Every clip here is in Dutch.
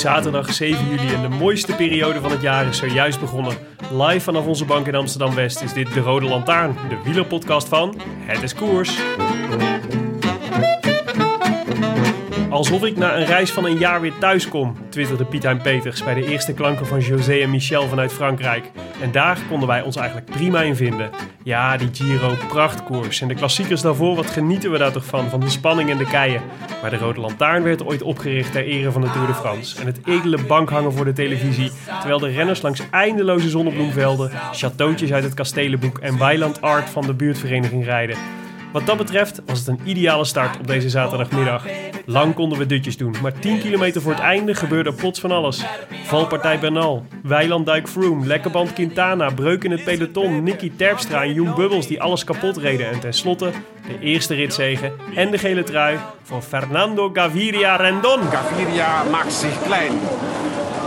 Zaterdag 7 juli en de mooiste periode van het jaar is zojuist begonnen. Live vanaf onze bank in Amsterdam-West is dit De Rode Lantaarn, de wielerpodcast van Het is Koers. Alsof ik na een reis van een jaar weer thuis kom, twitterde Pietijn Peters bij de eerste klanken van José en Michel vanuit Frankrijk. En daar konden wij ons eigenlijk prima in vinden. Ja, die Giro, prachtkoers. En de klassiekers daarvoor, wat genieten we daar toch van, van de spanning en de keien. Maar de Rode Lantaarn werd ooit opgericht ter ere van de Tour de France. En het edele bankhangen voor de televisie, terwijl de renners langs eindeloze zonnebloemvelden, chateautjes uit het kastelenboek en weiland art van de buurtvereniging rijden. Wat dat betreft was het een ideale start op deze zaterdagmiddag. Lang konden we dutjes doen, maar 10 kilometer voor het einde gebeurde plots van alles. Valpartij Bernal, Weiland Duik Froome, Lekkerband Quintana, breuk in het peloton, Nicky Terpstra en Bubbels die alles kapot reden. En tenslotte de eerste ritzegen en de gele trui voor Fernando Gaviria Rendon. Gaviria maakt zich klein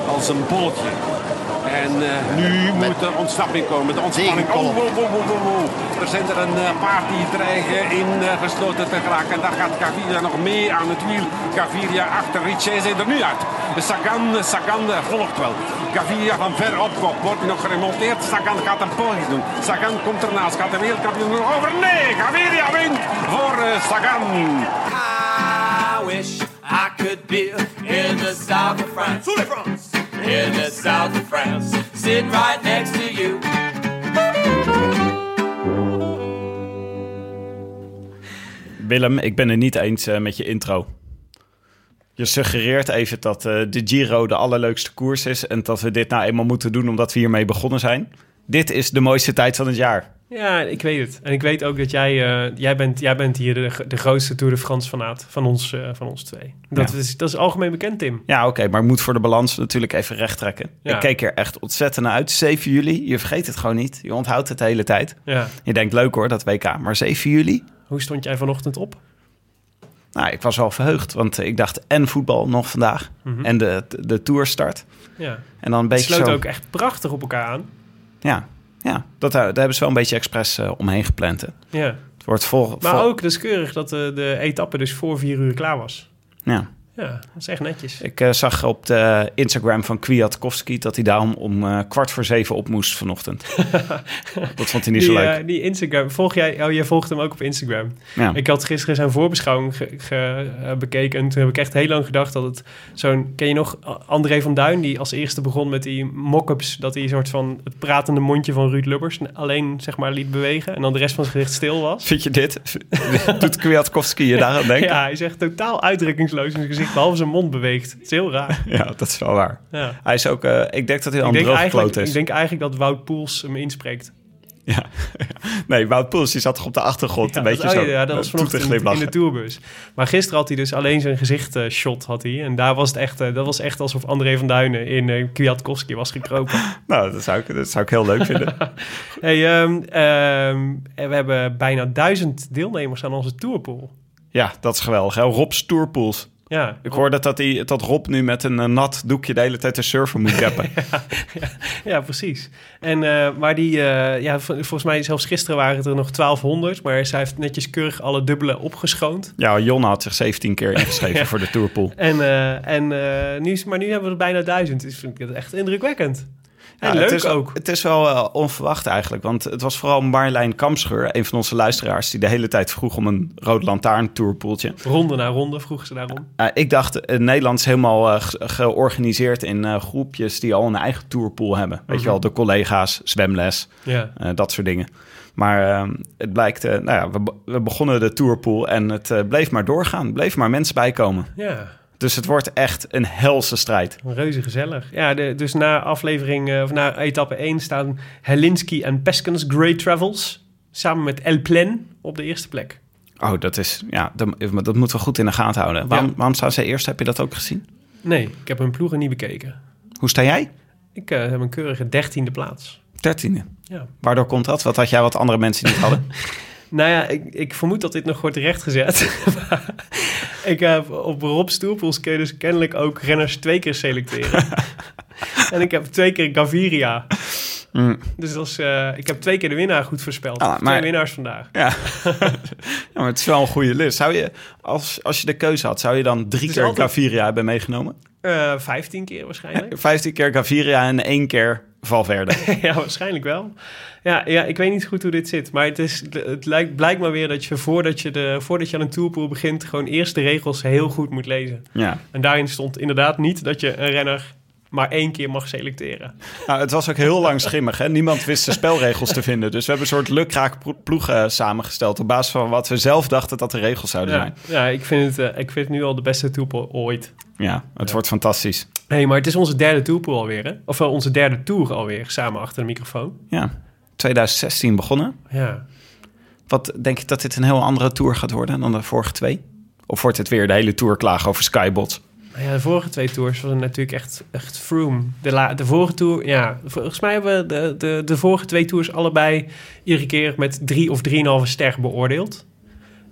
als een bolletje. En eh, nu moet er ontsnapping komen. De ontspanning. Oh, wow, wow, wow, wow, wow. Er zijn er een eh, paar die dreigen in eh, gesloten te geraken. En daar gaat Gaviria nog mee aan het wiel. Gaviria achter Richese er nu uit. De Sagan, Sagan volgt wel. Gaviria van ver op. Wordt hij nog geremonteerd? Sagan gaat een poging doen. Sagan komt ernaast. Gaat de wereldkampioen over? Nee, Gaviria wint voor Sagan. I wish I could be in the south of France. In the south of France, sitting right next to you. Willem, ik ben het niet eens eh, met je intro. Je suggereert even dat eh, de Giro de allerleukste koers is en dat we dit nou eenmaal moeten doen omdat we hiermee begonnen zijn. Dit is de mooiste tijd van het jaar. Ja, ik weet het. En ik weet ook dat jij, eh, jij, bent, jij bent hier de, de grootste Tour de France fanaat van ons, eh, van ons twee. Dat, Ja. is, dat is algemeen bekend, Tim. Ja, oké, maar ik moet voor de balans natuurlijk even recht trekken. Ja. Ik keek er echt ontzettend naar uit. 7 juli, je vergeet het gewoon niet. Je onthoudt het de hele tijd. Ja. Je denkt leuk hoor, dat WK. Maar 7 juli? Hoe stond jij vanochtend op? Nou, ik was wel verheugd, want ik dacht en voetbal nog vandaag. En de, de, de Tour start. Ja. En dan een Het beetje sloot zo... ook echt prachtig op elkaar aan. Ja, ja dat, daar hebben ze wel een beetje expres eh, omheen gepland. hè. Ja. Het wordt vol... Maar vol- ook, dat is keurig dat de, de etappe dus voor vier uur klaar was. Ja. Ja, dat is echt netjes. Ik eh, zag op de Instagram van Kwiatkowski dat hij daarom om eh, kwart voor zeven op moest vanochtend. dat vond hij niet zo leuk. eh, die Instagram, volg jij, oh, jij volgt hem ook op Instagram. ja. Ik had gisteren zijn voorbeschouwing ge- ge- bekeken en toen heb ik echt heel lang gedacht dat het zo'n... Ken je nog André van Duin, die als eerste begon met die mock-ups, dat hij een soort van het pratende mondje van Ruud Lubbers alleen zeg maar liet bewegen en dan de rest van zijn gezicht stil was? Vind je dit? Doet Kwiatkowski je daar aan denken? Ja, hij is echt totaal uitdrukkingsloos in zijn gezicht, behalve zijn mond beweegt. Het is heel raar. Ja, dat is wel waar. Ja. Hij is ook, eh, ik denk dat hij denk, droog is. ik denk eigenlijk dat Wout Poels hem inspreekt. Ja. Nee, Wout Poels die zat toch op de achtergrond Ja, een dat, beetje oh zo ja, dat was vanochtend in, de tourbus. Maar gisteren had hij dus alleen zijn gezicht eh, shot had hij. En daar was het echt, eh, dat was echt alsof André van Duinen in Kwiatkowski was gekropen. Nou, dat zou, ik, dat zou ik heel leuk vinden. hey, ehm, ehm, we hebben bijna duizend deelnemers aan onze tourpool. ja, dat is geweldig. Hè? Rob's Tourpools. Ja, Ik hoorde dat, hij, dat Rob nu met een eh, nat doekje de hele tijd de server moet cappen. ja, precies. En, eh, maar die, eh, ja, vol- volgens mij zelfs gisteren waren het er nog 1200. Maar zij heeft netjes keurig alle dubbele opgeschoond. ja, Jon had zich 17 keer ingeschreven voor de tourpool. En, en, nu, maar nu hebben we er bijna duizend. Dus vind ik het echt indrukwekkend. En Ja, leuk het is, ook. Het is wel eh, onverwacht eigenlijk. Want het was vooral Marlijn Kamscheur, een van onze luisteraars... die de hele tijd vroeg om een Rode Lantaarn tourpooltje. Ronde na ronde vroegen ze daarom. Eh, ik dacht, eh, Nederland is helemaal ge- georganiseerd in groepjes... die al een eigen tourpool hebben. Weet je wel, de collega's, zwemles, Ja. dat soort dingen. Maar eh, het blijkt, nou ja, we, be- we begonnen de tourpool... en het bleef maar doorgaan, bleef maar mensen bijkomen. ja, Dus het wordt echt een helse strijd. reuze gezellig. Ja, de, dus na aflevering, eh, of na etappe 1 staan Helinski en Peskens Great Travels... samen met El Plen op de eerste plek. Oh, dat is, ja, dat, dat moeten we goed in de gaten houden. Waarom, waarom staan ze eerst? Heb je dat ook gezien? Nee, ik heb hun ploegen niet bekeken. Hoe sta jij? Ik eh, heb een keurige dertiende plaats. Dertiende. Ja. Waardoor komt dat? Wat had jij wat andere mensen niet hadden? Nou ja, ik, ik vermoed dat dit nog wordt rechtgezet. Ik heb op Rob Stoelpools kun je dus kennelijk ook renners twee keer selecteren. en ik heb twee keer Gaviria. Mm. Dus dat is, eh, ik heb twee keer de winnaar goed voorspeld. Ah, maar- Twee winnaars vandaag. Ja. ja, maar het is wel een goede list. Zou je, als, als je de keuze had, zou je dan drie keer altijd- Gaviria hebben meegenomen? Eh Vijftien keer waarschijnlijk. Vijftien keer Gaviria en één keer Valverde. ja, waarschijnlijk wel. Ja, ja, ik weet niet goed hoe dit zit. Maar het, is, het lijkt, blijkt maar weer dat je voordat je, de, voordat je aan een tourpool begint... gewoon eerst de regels heel goed moet lezen. Ja. En daarin stond inderdaad niet dat je een renner maar één keer mag selecteren. Nou, het was ook heel lang schimmig. Hè? Niemand wist de spelregels te vinden. Dus we hebben een soort lukraak plo- ploeg eh, samengesteld... op basis van wat we zelf dachten dat de regels zouden Ja, zijn. ja ik, vind het, eh, ik vind het nu al de beste tourpool ooit. Ja, het wordt fantastisch. Hey, maar het is onze derde tourpool alweer, hè? Of wel onze derde tour alweer, samen achter de microfoon. Ja, 2016 begonnen. Ja. Wat denk je dat dit een heel andere tour gaat worden dan de vorige twee? Of wordt het weer de hele tour klagen over Skybots? Nou ja, de vorige twee tours waren natuurlijk echt, echt Froome. De, la, de vorige tour, ja, volgens mij hebben we de, de, de vorige twee tours allebei iedere keer met drie of drieënhalve ster beoordeeld.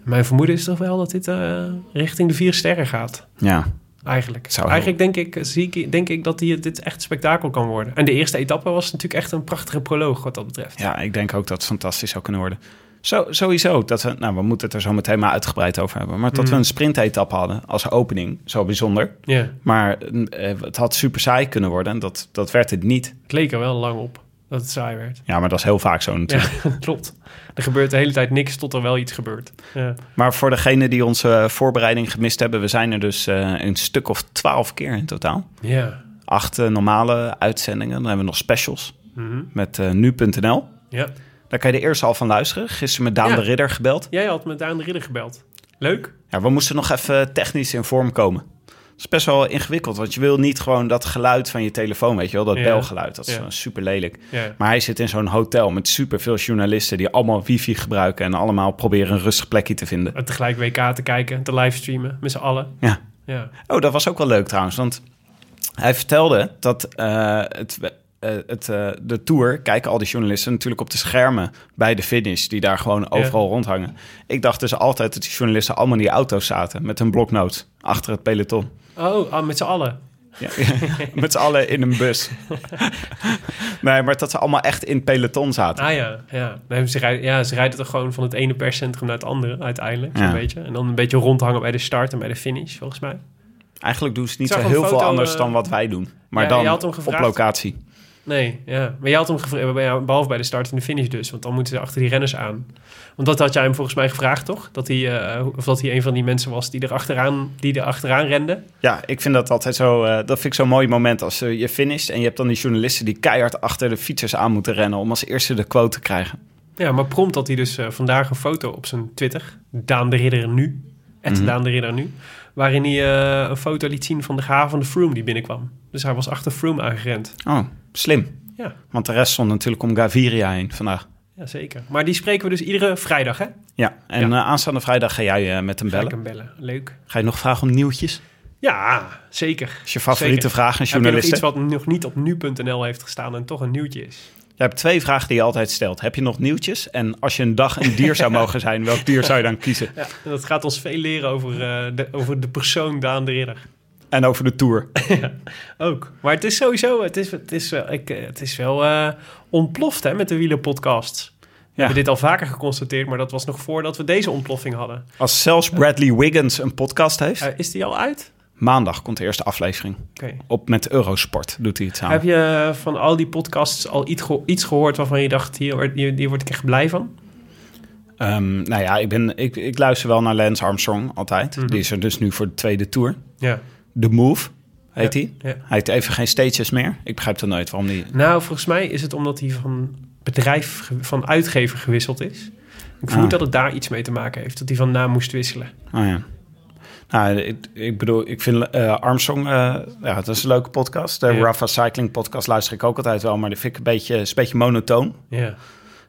Mijn vermoeden is toch wel dat dit eh, richting de vier sterren gaat. Ja, Eigenlijk. Zou heel- Eigenlijk denk ik, zie ik, denk ik dat die, dit echt spektakel kan worden. En de eerste etappe was natuurlijk echt een prachtige proloog wat dat betreft. ja, ik denk ook dat het fantastisch zou kunnen worden. Zo, sowieso, dat we, nou, we moeten het er zo meteen maar uitgebreid over hebben. Maar dat Mm. we een sprintetappe hadden als opening, zo bijzonder. Ja, Maar eh, het had super saai kunnen worden en dat, dat werd het niet. het leek er wel lang op dat het saai werd. Ja, maar dat is heel vaak zo natuurlijk. Ja, klopt. Er gebeurt de hele tijd niks tot er wel iets gebeurt. Ja. Maar voor degenen die onze voorbereiding gemist hebben... we zijn er dus eh, een stuk of twaalf keer in totaal. Ja. Acht eh, normale uitzendingen. Dan hebben we nog specials Mhm. met eh, nu.nl. ja. Daar kan je de eerste al van luisteren. Gisteren met Daan Ja. de Ridder gebeld. Jij had met Daan de Ridder gebeld. Leuk. Ja, we moesten nog even technisch in vorm komen. Dat is best wel ingewikkeld, want je wil niet gewoon dat geluid van je telefoon, weet je wel, dat Ja. belgeluid. Dat is Ja. super lelijk. Ja. Maar hij zit in zo'n hotel met super veel journalisten die allemaal wifi gebruiken en allemaal proberen een rustig plekje te vinden. En tegelijk WK te kijken, te livestreamen met z'n allen. Ja. Ja. Oh, dat was ook wel leuk trouwens, want hij vertelde dat eh, het, het, eh, de tour kijken al die journalisten natuurlijk op de schermen bij de finish, die daar gewoon overal rondhangen. Ik dacht dus altijd dat die journalisten allemaal in die auto's zaten met een bloknoot achter het peloton. Oh, ah, met z'n allen. Ja, met z'n allen in een bus. nee, maar dat ze allemaal echt in het peloton zaten. Ah ja, ja. Nee, ze, rijden, ja ze rijden toch gewoon van het ene perscentrum naar het andere uiteindelijk. Zo'n Ja. beetje. En dan een beetje rondhangen bij de start en bij de finish, volgens mij. Eigenlijk doen ze niet zo heel veel anders eh, dan wat wij doen. Maar ja, dan op locatie. Nee, ja. Maar je had hem gevraagd, behalve bij de start en de finish dus. Want dan moeten ze achter die renners aan. Want dat had jij hem volgens mij gevraagd, toch? Dat hij, eh, of dat hij een van die mensen was die er achteraan, die er achteraan rende. Ja, ik vind dat altijd zo. eh, dat vind ik zo'n mooi moment als eh, je finisht en je hebt dan die journalisten die keihard achter de fietsers aan moeten rennen om als eerste de quote te krijgen. Ja, maar prompt had hij dus vandaag een foto op zijn Twitter. Daan de Ridder nu. Het Mhm. Daan de Ridder nu. Waarin hij een foto liet zien van de gave Froome die binnenkwam. Dus hij was achter Froome aangerend. Oh, slim. Ja. Want de rest stond natuurlijk om Gaviria heen vandaag. Ja, zeker. Maar die spreken we dus iedere vrijdag, hè? Ja, en Ja. eh, aanstaande vrijdag ga jij eh, met hem Ga ik bellen. hem bellen. Leuk. Ga je nog vragen om nieuwtjes? Ja, zeker. Is je favoriete Zeker. vraag aan Heb je nog iets wat nog niet op nu.nl heeft gestaan en toch een nieuwtje is? Je hebt twee vragen die je altijd stelt. Heb je nog nieuwtjes? En als je een dag een dier zou mogen zijn, welk dier zou je dan kiezen? Ja, en dat gaat ons veel leren over, eh, de, over de persoon Daan de Ridder. En over de Tour. Ook. Maar het is sowieso, het is, het is wel, ik, eh, het is wel eh, ontploft hè, met de wielerpodcasts. We hebben dit al vaker geconstateerd, maar dat was nog voordat we deze ontploffing hadden. Als zelfs Bradley Wiggins een podcast heeft. Eh, is die al uit? Maandag komt de eerste aflevering. Oké. Op met Eurosport doet hij het samen. Heb je van al die podcasts al iets, geho- iets gehoord waarvan je dacht, hier, word- hier, hier word ik echt blij van? Ehm, nou ja, ik, ben, ik, ik luister wel naar Lance Armstrong altijd. Mhm. Die is er dus nu voor de tweede tour. Ja. The Move heet hij. ja. Hij heeft even geen stages meer. Ik begrijp dan nooit waarom die... Nou, volgens mij is het omdat hij van bedrijf, van uitgever gewisseld is. Ik vermoed Ah. dat het daar iets mee te maken heeft, dat hij van naam moest wisselen. Oh ja. Nou, ik, ik bedoel, ik vind eh, Armstrong, eh, ja, dat is een leuke podcast. De Ja. Rafa Cycling podcast luister ik ook altijd wel, maar die vind ik een beetje, is een beetje monotoon. Ja,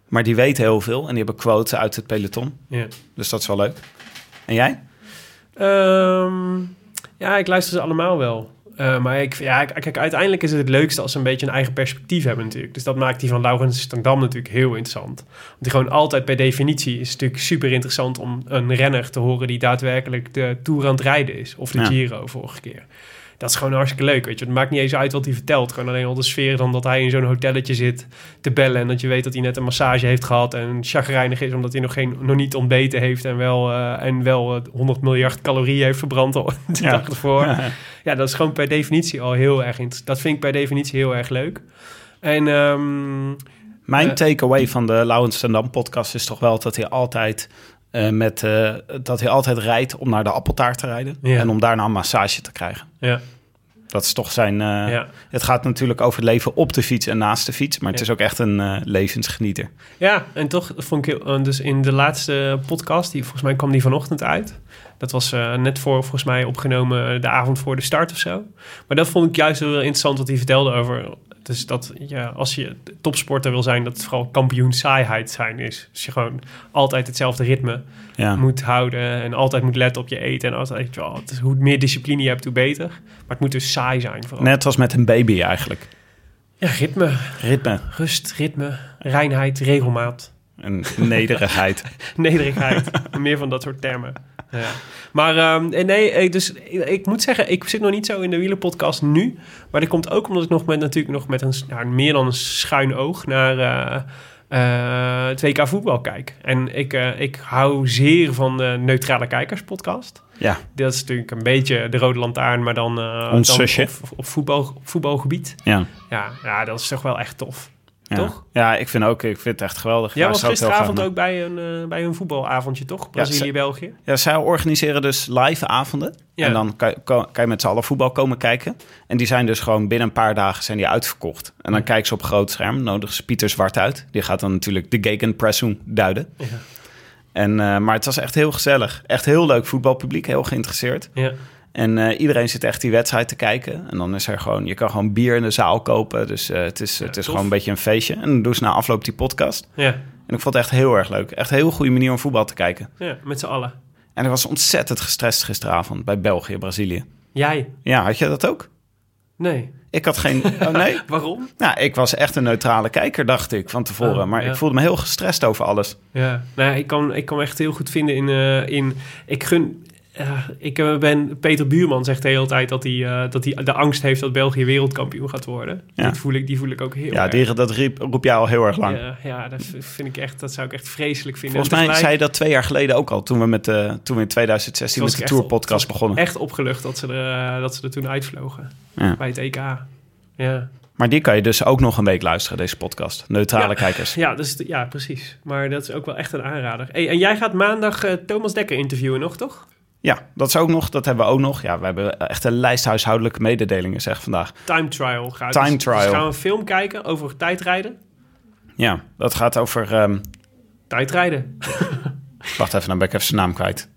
Maar die weten heel veel en die hebben quotes uit het peloton. ja. Dus dat is wel leuk. En jij? Ehm, ja, ik luister ze allemaal wel. Eh, maar ik, ja, kijk, uiteindelijk is het het leukste als ze een beetje een eigen perspectief hebben natuurlijk. Dus dat maakt die van Laurens Stendam natuurlijk heel interessant. Want die gewoon altijd per definitie is natuurlijk super interessant om een renner te horen die daadwerkelijk de Tour aan het rijden is. Of de Ja. Giro vorige keer. Dat is gewoon hartstikke leuk, weet je. Het maakt niet eens uit wat hij vertelt. Gewoon alleen al de sfeer dan dat hij in zo'n hotelletje zit te bellen... en dat je weet dat hij net een massage heeft gehad... en chagrijnig is omdat hij nog, geen, nog niet ontbeten heeft... en wel, eh, en wel eh, 100 miljard calorieën heeft verbrand al de Ja. dag ervoor. Ja, dat is gewoon per definitie al heel erg... Dat vind ik per definitie heel erg leuk. En ehm, Mijn Eh. takeaway van de Laurens Dam podcast is toch wel dat hij altijd... eh, met, eh, dat hij altijd rijdt om naar de appeltaart te rijden. Ja. En om daarna een massage te krijgen. ja, Dat is toch zijn... eh, ja. Het gaat natuurlijk over het leven op de fiets en naast de fiets. Maar het Ja. is ook echt een levensgenieter. Ja, en toch vond ik dus in de laatste podcast, die volgens mij kwam die vanochtend uit. Dat was net voor volgens mij opgenomen de avond voor de start of zo. Maar dat vond ik juist heel interessant wat hij vertelde over. Dus dat ja, als je topsporter wil zijn, dat het vooral kampioen saaiheid zijn is. Dus je gewoon altijd hetzelfde ritme Ja. moet houden en altijd moet letten op je eten. En altijd, het is, hoe meer discipline je hebt, hoe beter. Maar het moet dus saai zijn vooral. Net als met een baby eigenlijk. Ja, ritme, Ritme rust, ritme, reinheid, regelmaat. en nederigheid. Nederigheid. Meer van dat soort termen. Ja. Maar eh, nee, ik, dus, ik, ik moet zeggen, ik zit nog niet zo in de wielerpodcast nu. Maar dat komt ook omdat ik nog met, natuurlijk nog met een, nou, meer dan een schuin oog naar eh eh, het WK voetbal kijk. En ik, eh, ik hou zeer van de Neutrale Kijkers podcast. Ja, Dat is natuurlijk een beetje de rode lantaarn, maar dan, eh, Ons dan op, op voetbal, op voetbalgebied. ja. Ja, ja, dat is toch wel echt tof. Ja. Toch? Ja, ik vind, ook, ik vind het echt geweldig. Jij Ja, was gisteravond ook bij een, eh, bij een voetbalavondje, toch? Brazilië-België. Ja, zij organiseren dus live avonden. En dan kan, kan, kan je met z'n allen voetbal komen kijken. En die zijn dus gewoon binnen een paar dagen zijn die uitverkocht. En dan kijken ze op groot scherm. Nodigen ze Pieter Zwart uit. Die gaat dan natuurlijk de Gegenpressing duiden. Ja. En, eh, maar het was echt heel gezellig. Echt heel leuk voetbalpubliek. Heel geïnteresseerd. Ja. En eh, iedereen zit echt die wedstrijd te kijken. En dan is er gewoon... Je kan gewoon bier in de zaal kopen. Dus eh, het is, het is tof. gewoon een beetje een feestje. En dan doen ze na afloop die podcast. Ja, En ik vond het echt heel erg leuk. Echt een heel goede manier om voetbal te kijken. ja, met z'n allen. En ik was ontzettend gestrest gisteravond bij België, Brazilië. Jij? Ja, had je dat ook? Nee. Ik had geen... Oh nee? Waarom? Nou, ik was echt een neutrale kijker, dacht ik, van tevoren. Oh, maar ja. ik voelde me heel gestrest over alles. Ja, nou, ja, ik kan, ik kan me echt heel goed vinden in... eh, in ik gun... eh, ik eh, ben... Peter Buurman zegt de hele tijd dat hij, eh, dat hij de angst heeft dat België wereldkampioen gaat worden. Ja. Die, voel ik, die voel ik ook heel Ja, erg. die, dat riep, roep jij al heel erg lang. Ja, ja, dat vind ik echt, dat zou ik echt vreselijk vinden. Volgens En mij tegelijk zei je dat twee jaar geleden ook al, toen we, met de, toen we in 2016 was met de Tour podcast op- begonnen. Echt opgelucht dat ze er, eh, dat ze er toen uitvlogen. Ja. Bij het EK. Ja. Maar die kan je dus ook nog een week luisteren, deze podcast. Neutrale Ja. kijkers. Ja, dus, ja, precies. Maar dat is ook wel echt een aanrader. Hey, en jij gaat maandag eh, Thomas Dekker interviewen nog, toch? Ja, dat is ook nog. Dat hebben we ook nog. Ja, we hebben echt een lijst huishoudelijke mededelingen, zeg vandaag. Time trial gaat. Time dus, trial. Dus gaan we een film kijken over tijdrijden? Ja, dat gaat over... ehm, Tijdrijden. wacht even, dan ben ik even zijn naam kwijt.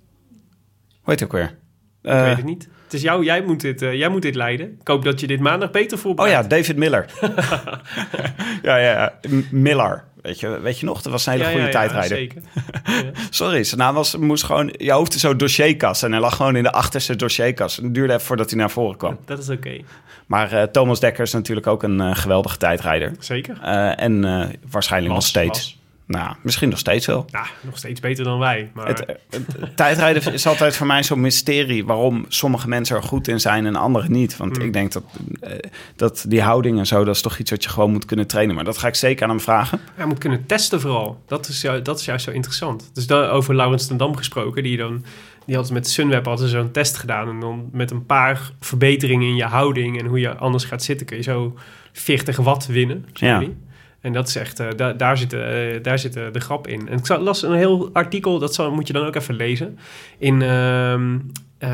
Hoe heet hij ook weer? Ik Eh, weet het niet. Het is jou, jij moet, dit, eh, jij moet dit leiden. Ik hoop dat je dit maandag beter Oh voorbereidt. ja, David Miller. ja, ja, Miller. Weet je, weet je nog? Dat was een hele Ja, goede ja, ja, tijdrijder. zeker. Sorry, zijn naam was, moest gewoon... Je hoofd is zo dossierkast. En hij lag gewoon in de achterste dossierkast. Het duurde even voordat hij naar voren kwam. Dat is oké. Maar eh, Thomas Dekker is natuurlijk ook een eh, geweldige tijdrijder. Zeker. Eh, en eh, waarschijnlijk nog steeds. Nou, misschien nog steeds wel. Nou, nog steeds beter dan wij. Maar Het, tijdrijden is altijd voor mij zo'n mysterie waarom sommige mensen er goed in zijn en anderen niet. Want Hmm. ik denk dat, eh, dat die houding en zo, dat is toch iets wat je gewoon moet kunnen trainen. Maar dat ga ik zeker aan hem vragen. hij moet kunnen testen vooral. Dat is, ju- dat is juist zo interessant. Dus daar, over Laurens ten Dam gesproken, die dan... Die had met Sunweb ze zo'n test gedaan. En dan met een paar verbeteringen in je houding en hoe je anders gaat zitten, kun je zo 40 watt winnen. Ja. En dat is echt, eh, daar, daar, zit, eh, daar zit eh, de grap in. En ik las een heel artikel, dat zal, moet je dan ook even lezen. In, ehm, eh,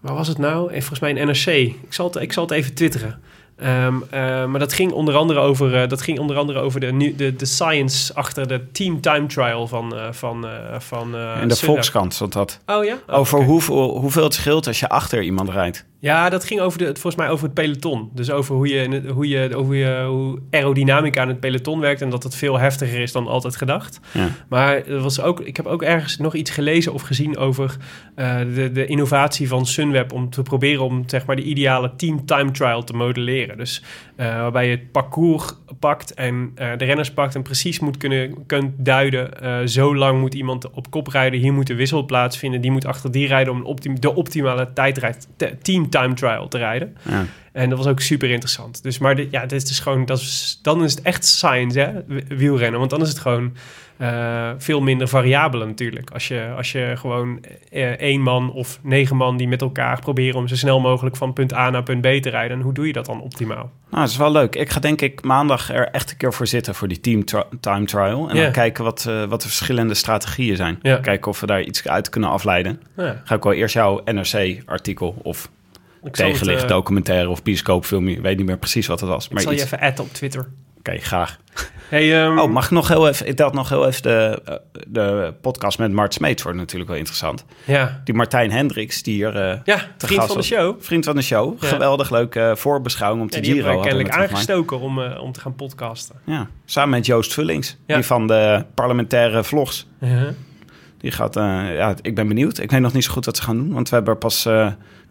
waar was het nou? Eh, Volgens mij in NRC. Ik zal het, ik zal het even twitteren. Ehm, eh, maar dat ging onder andere over, dat ging onder, andere over de, nu- de, de science achter de team time trial van... van, van in de. Volkskrant stond dat. Oh ja? Oh, Over hoeveel, hoeveel het scheelt als je achter iemand rijdt. Ja, dat ging over de, volgens mij over het peloton. Dus over hoe, je, hoe, je, over je, hoe aerodynamica aan het peloton werkt... en dat het veel heftiger is dan altijd gedacht. Ja. Maar er was ook, ik heb ook ergens nog iets gelezen of gezien over eh, de, de innovatie van Sunweb om te proberen om zeg maar de ideale team time trial te modelleren. Dus eh, waarbij je het parcours pakt en eh, de renners pakt en precies moet kunnen kunt duiden. zo lang moet iemand op kop rijden, hier moet de wissel plaatsvinden, die moet achter die rijden om optim- de optimale tijdrijd, te- team time trial te rijden. Ja. En dat was ook super interessant. Dus, maar ja, dit is gewoon, dat is, dan is het echt science, hè, wi- wielrennen. Want dan is het gewoon eh, veel minder variabelen natuurlijk. Als je, als je gewoon eh, één man of negen man die met elkaar proberen om zo snel mogelijk van punt A naar punt B te rijden. En hoe doe je dat dan optimaal? Nou, dat is wel leuk. Ik ga denk ik maandag er echt een keer voor zitten voor die team time trial. En dan kijken wat, eh, wat de verschillende strategieën zijn. Kijken of we daar iets uit kunnen afleiden. Ga ik wel eerst jouw NRC-artikel of ik zal, het, tegenlicht eh, documentaire of bioscoopfilm. Ik weet niet meer precies wat het was. ik Maar zal je even adden op Twitter. Oké, graag. Hey, ehm, Oh, mag ik nog heel even... Ik dacht nog heel even de, eh, de podcast met Mart Smeets wordt natuurlijk wel interessant. Ja, Die Martijn Hendricks, die hier... eh, ja vriend van de show. Vriend van de show. Ja. Geweldig leuke voorbeschouwing om Ja, te die Giro. kennelijk aangestoken om, om te gaan podcasten. Ja, samen met Joost Vullings. Ja. Die van de parlementaire vlogs. Uh-huh. Die gaat... ja, ik ben benieuwd. Ik weet nog niet zo goed wat ze gaan doen. Want we hebben er pas...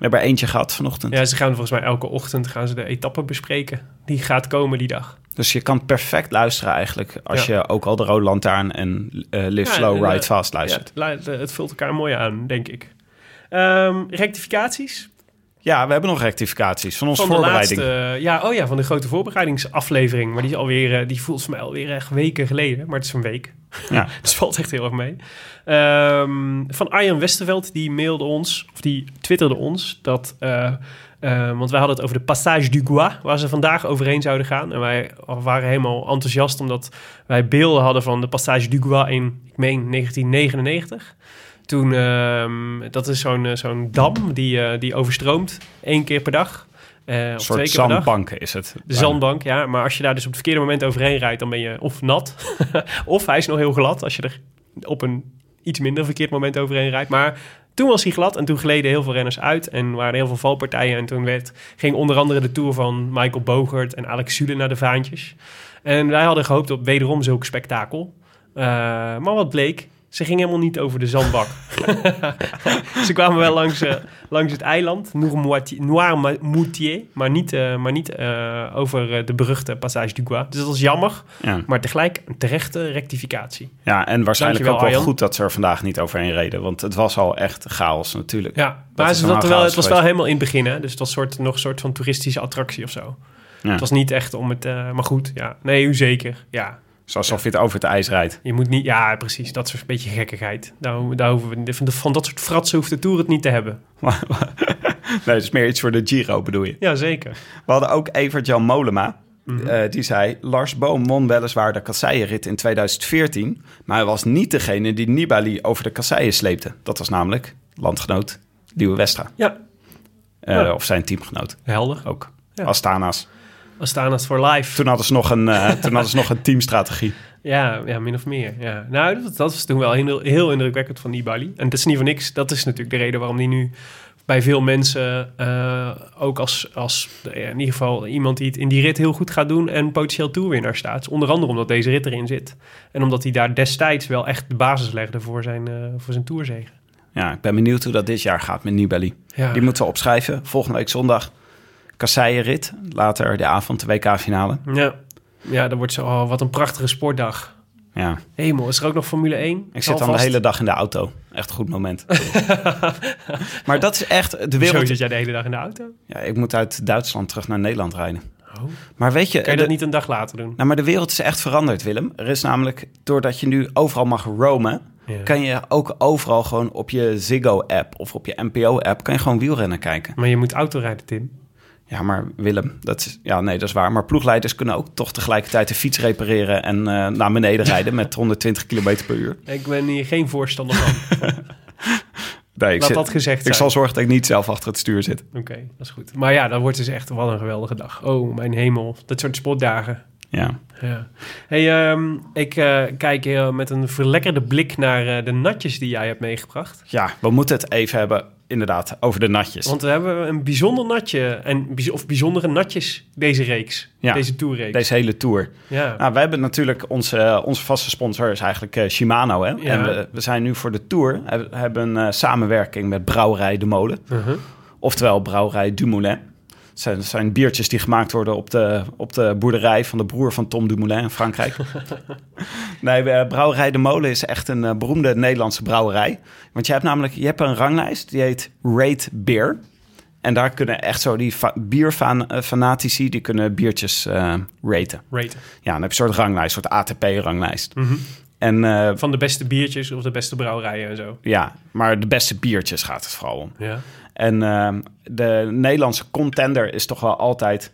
eh, we hebben er eentje gehad vanochtend. Ja, ze gaan volgens mij elke ochtend gaan ze de etappe bespreken. Die gaat komen die dag. Dus je kan perfect luisteren eigenlijk. Als Ja. je ook al de Rode Lantaarn en eh, Live Ja, Slow, en, Ride eh, Fast Ja, luistert. het, lu- het vult elkaar mooi aan, denk ik. Ehm, rectificaties Ja, we hebben nog rectificaties van onze van de voorbereiding. laatste, ja, oh ja, van de grote voorbereidingsaflevering. Maar die is alweer, eh, die voelt voor mij alweer echt weken geleden. Maar het is een week. Ja. dus valt echt heel erg mee. Ehm, van Arjan Westerveld, die mailde ons, of die twitterde ons, dat... eh, eh, want wij hadden het over de Passage du Gois, waar ze vandaag overheen zouden gaan. En wij waren helemaal enthousiast, omdat wij beelden hadden van de Passage du Gois in, ik meen, 1999. Toen, ehm, dat is zo'n eh, zo'n dam die, eh, die overstroomt één keer per dag. Eh, Een soort twee keer per dag. zandbanken is het. De zandbank, ja. Maar als je daar dus op het verkeerde moment overheen rijdt, dan ben je of nat. of hij is nog heel glad als je er op een iets minder verkeerd moment overheen rijdt. Maar toen was hij glad en toen gleden heel veel renners uit. En waren er heel veel valpartijen. En toen werd, ging onder andere de Tour van Michael Bogert en Alex Zule naar de vaantjes. En wij hadden gehoopt op wederom zulk spektakel. Maar wat bleek? Ze ging helemaal niet over de zandbak. Ze kwamen wel langs, eh, langs het eiland, Noirmoutier, maar niet, eh, maar niet eh, over de beruchte Passage du Gois. Dus dat was jammer, Ja. maar tegelijk een terechte rectificatie. ja, en waarschijnlijk ook wel Arjan. goed dat ze er vandaag niet overheen reden. Want het was al echt chaos natuurlijk. Ja, Dat maar is ze wel zat het was wel helemaal in het begin, hè? dus het was soort, nog een soort van toeristische attractie of zo. Ja. Het was niet echt om het, maar goed, ja. Nee, u zeker, ja. Zoals of je het over het ijs rijdt. Je moet niet, ja, precies, dat soort beetje gekkigheid. Daar, daar hoeven we, van, van dat soort fratsen hoeft de Tour het niet te hebben. nee, het is meer iets voor de Giro bedoel je. Ja, zeker. We hadden ook Evert-Jan Molema. Mhm. Eh, die zei, Lars Boom won weliswaar de kasseienrit in 2014... maar hij was niet degene die Nibali over de kasseien sleepte. Dat was namelijk landgenoot Liewe Westra. Ja, Eh, Ja. Of zijn teamgenoot helder. ook. Ja. Astana's. Astana's for life. Toen hadden ze nog een, eh, toen hadden ze nog een teamstrategie. Ja, ja, min of meer. Ja. Nou, dat, dat was toen wel heel, heel indrukwekkend van Nibali. En dat is niet voor niks. Dat is natuurlijk de reden waarom hij nu bij veel mensen eh, ook als, als ja, in ieder geval iemand die het in die rit heel goed gaat doen en potentieel toerwinnaar staat. Onder andere omdat deze rit erin zit. En omdat hij daar destijds wel echt de basis legde voor zijn, eh voor zijn toerzegen. Ja, ik ben benieuwd hoe dat dit jaar gaat met Nibali. Ja. Die moeten we opschrijven. Volgende week zondag Kasseien-rit. Later de avond de WK-finale. Ja. ja, dat wordt zo, oh, wat een prachtige sportdag. Ja, Hemel, is er ook nog Formule 1? ik zit dan de hele dag in de auto. Echt een goed moment. maar dat is echt de Zo wereld. zit jij de hele dag in de auto? Ja, ik moet uit Duitsland terug naar Nederland rijden. Oh. Maar weet je, Kan je de, dat niet een dag later doen? nou, maar de wereld is echt veranderd, Willem. Er is namelijk, doordat je nu overal mag roamen, Ja. kan je ook overal gewoon op je Ziggo-app of op je NPO-app, kan je gewoon wielrennen kijken. Maar je moet autorijden, Tim. Ja, maar Willem, dat is, ja, nee, dat is waar. Maar ploegleiders kunnen ook toch tegelijkertijd de fiets repareren en eh, naar beneden rijden met 120 km per uur. Ik ben hier geen voorstander van. Nee, ik, Laat zit- dat gezegd ik zijn. zal zorgen dat ik niet zelf achter het stuur zit. Oké, dat is goed. Maar ja, dat wordt dus echt wat een geweldige dag. Oh, mijn hemel. Dat soort sportdagen. Ja. Ja. Hey, ehm, ik eh, kijk eh, met een verlekkerde blik naar de natjes die jij hebt meegebracht. ja, we moeten het even hebben, inderdaad, over de natjes. Want we hebben een bijzonder natje, en, of bijzondere natjes deze reeks. Ja, deze tourreeks. Deze hele tour. Ja. Nou, wij hebben natuurlijk onze, onze vaste sponsor is eigenlijk eh, Shimano. Hè? Ja. En we, we zijn nu voor de tour hebben, hebben een eh, samenwerking met Brouwerij de Molen. Uh-huh. Oftewel Brouwerij Dumoulin. Het zijn, het zijn biertjes die gemaakt worden op de, op de boerderij van de broer van Tom Dumoulin in Frankrijk. nee, eh, Brouwerij de Molen is echt een eh, beroemde Nederlandse brouwerij. Want je hebt namelijk je hebt een ranglijst die heet Rate Beer. En daar kunnen echt zo die fa- bierfanatici, die kunnen biertjes eh raten. Raten. Ja, dan heb je een soort ranglijst, een soort ATP-ranglijst. Mhm. En eh, Van de beste biertjes of de beste brouwerijen en zo. ja, maar de beste biertjes gaat het vooral om. Ja. En ehm, de Nederlandse contender is toch wel altijd...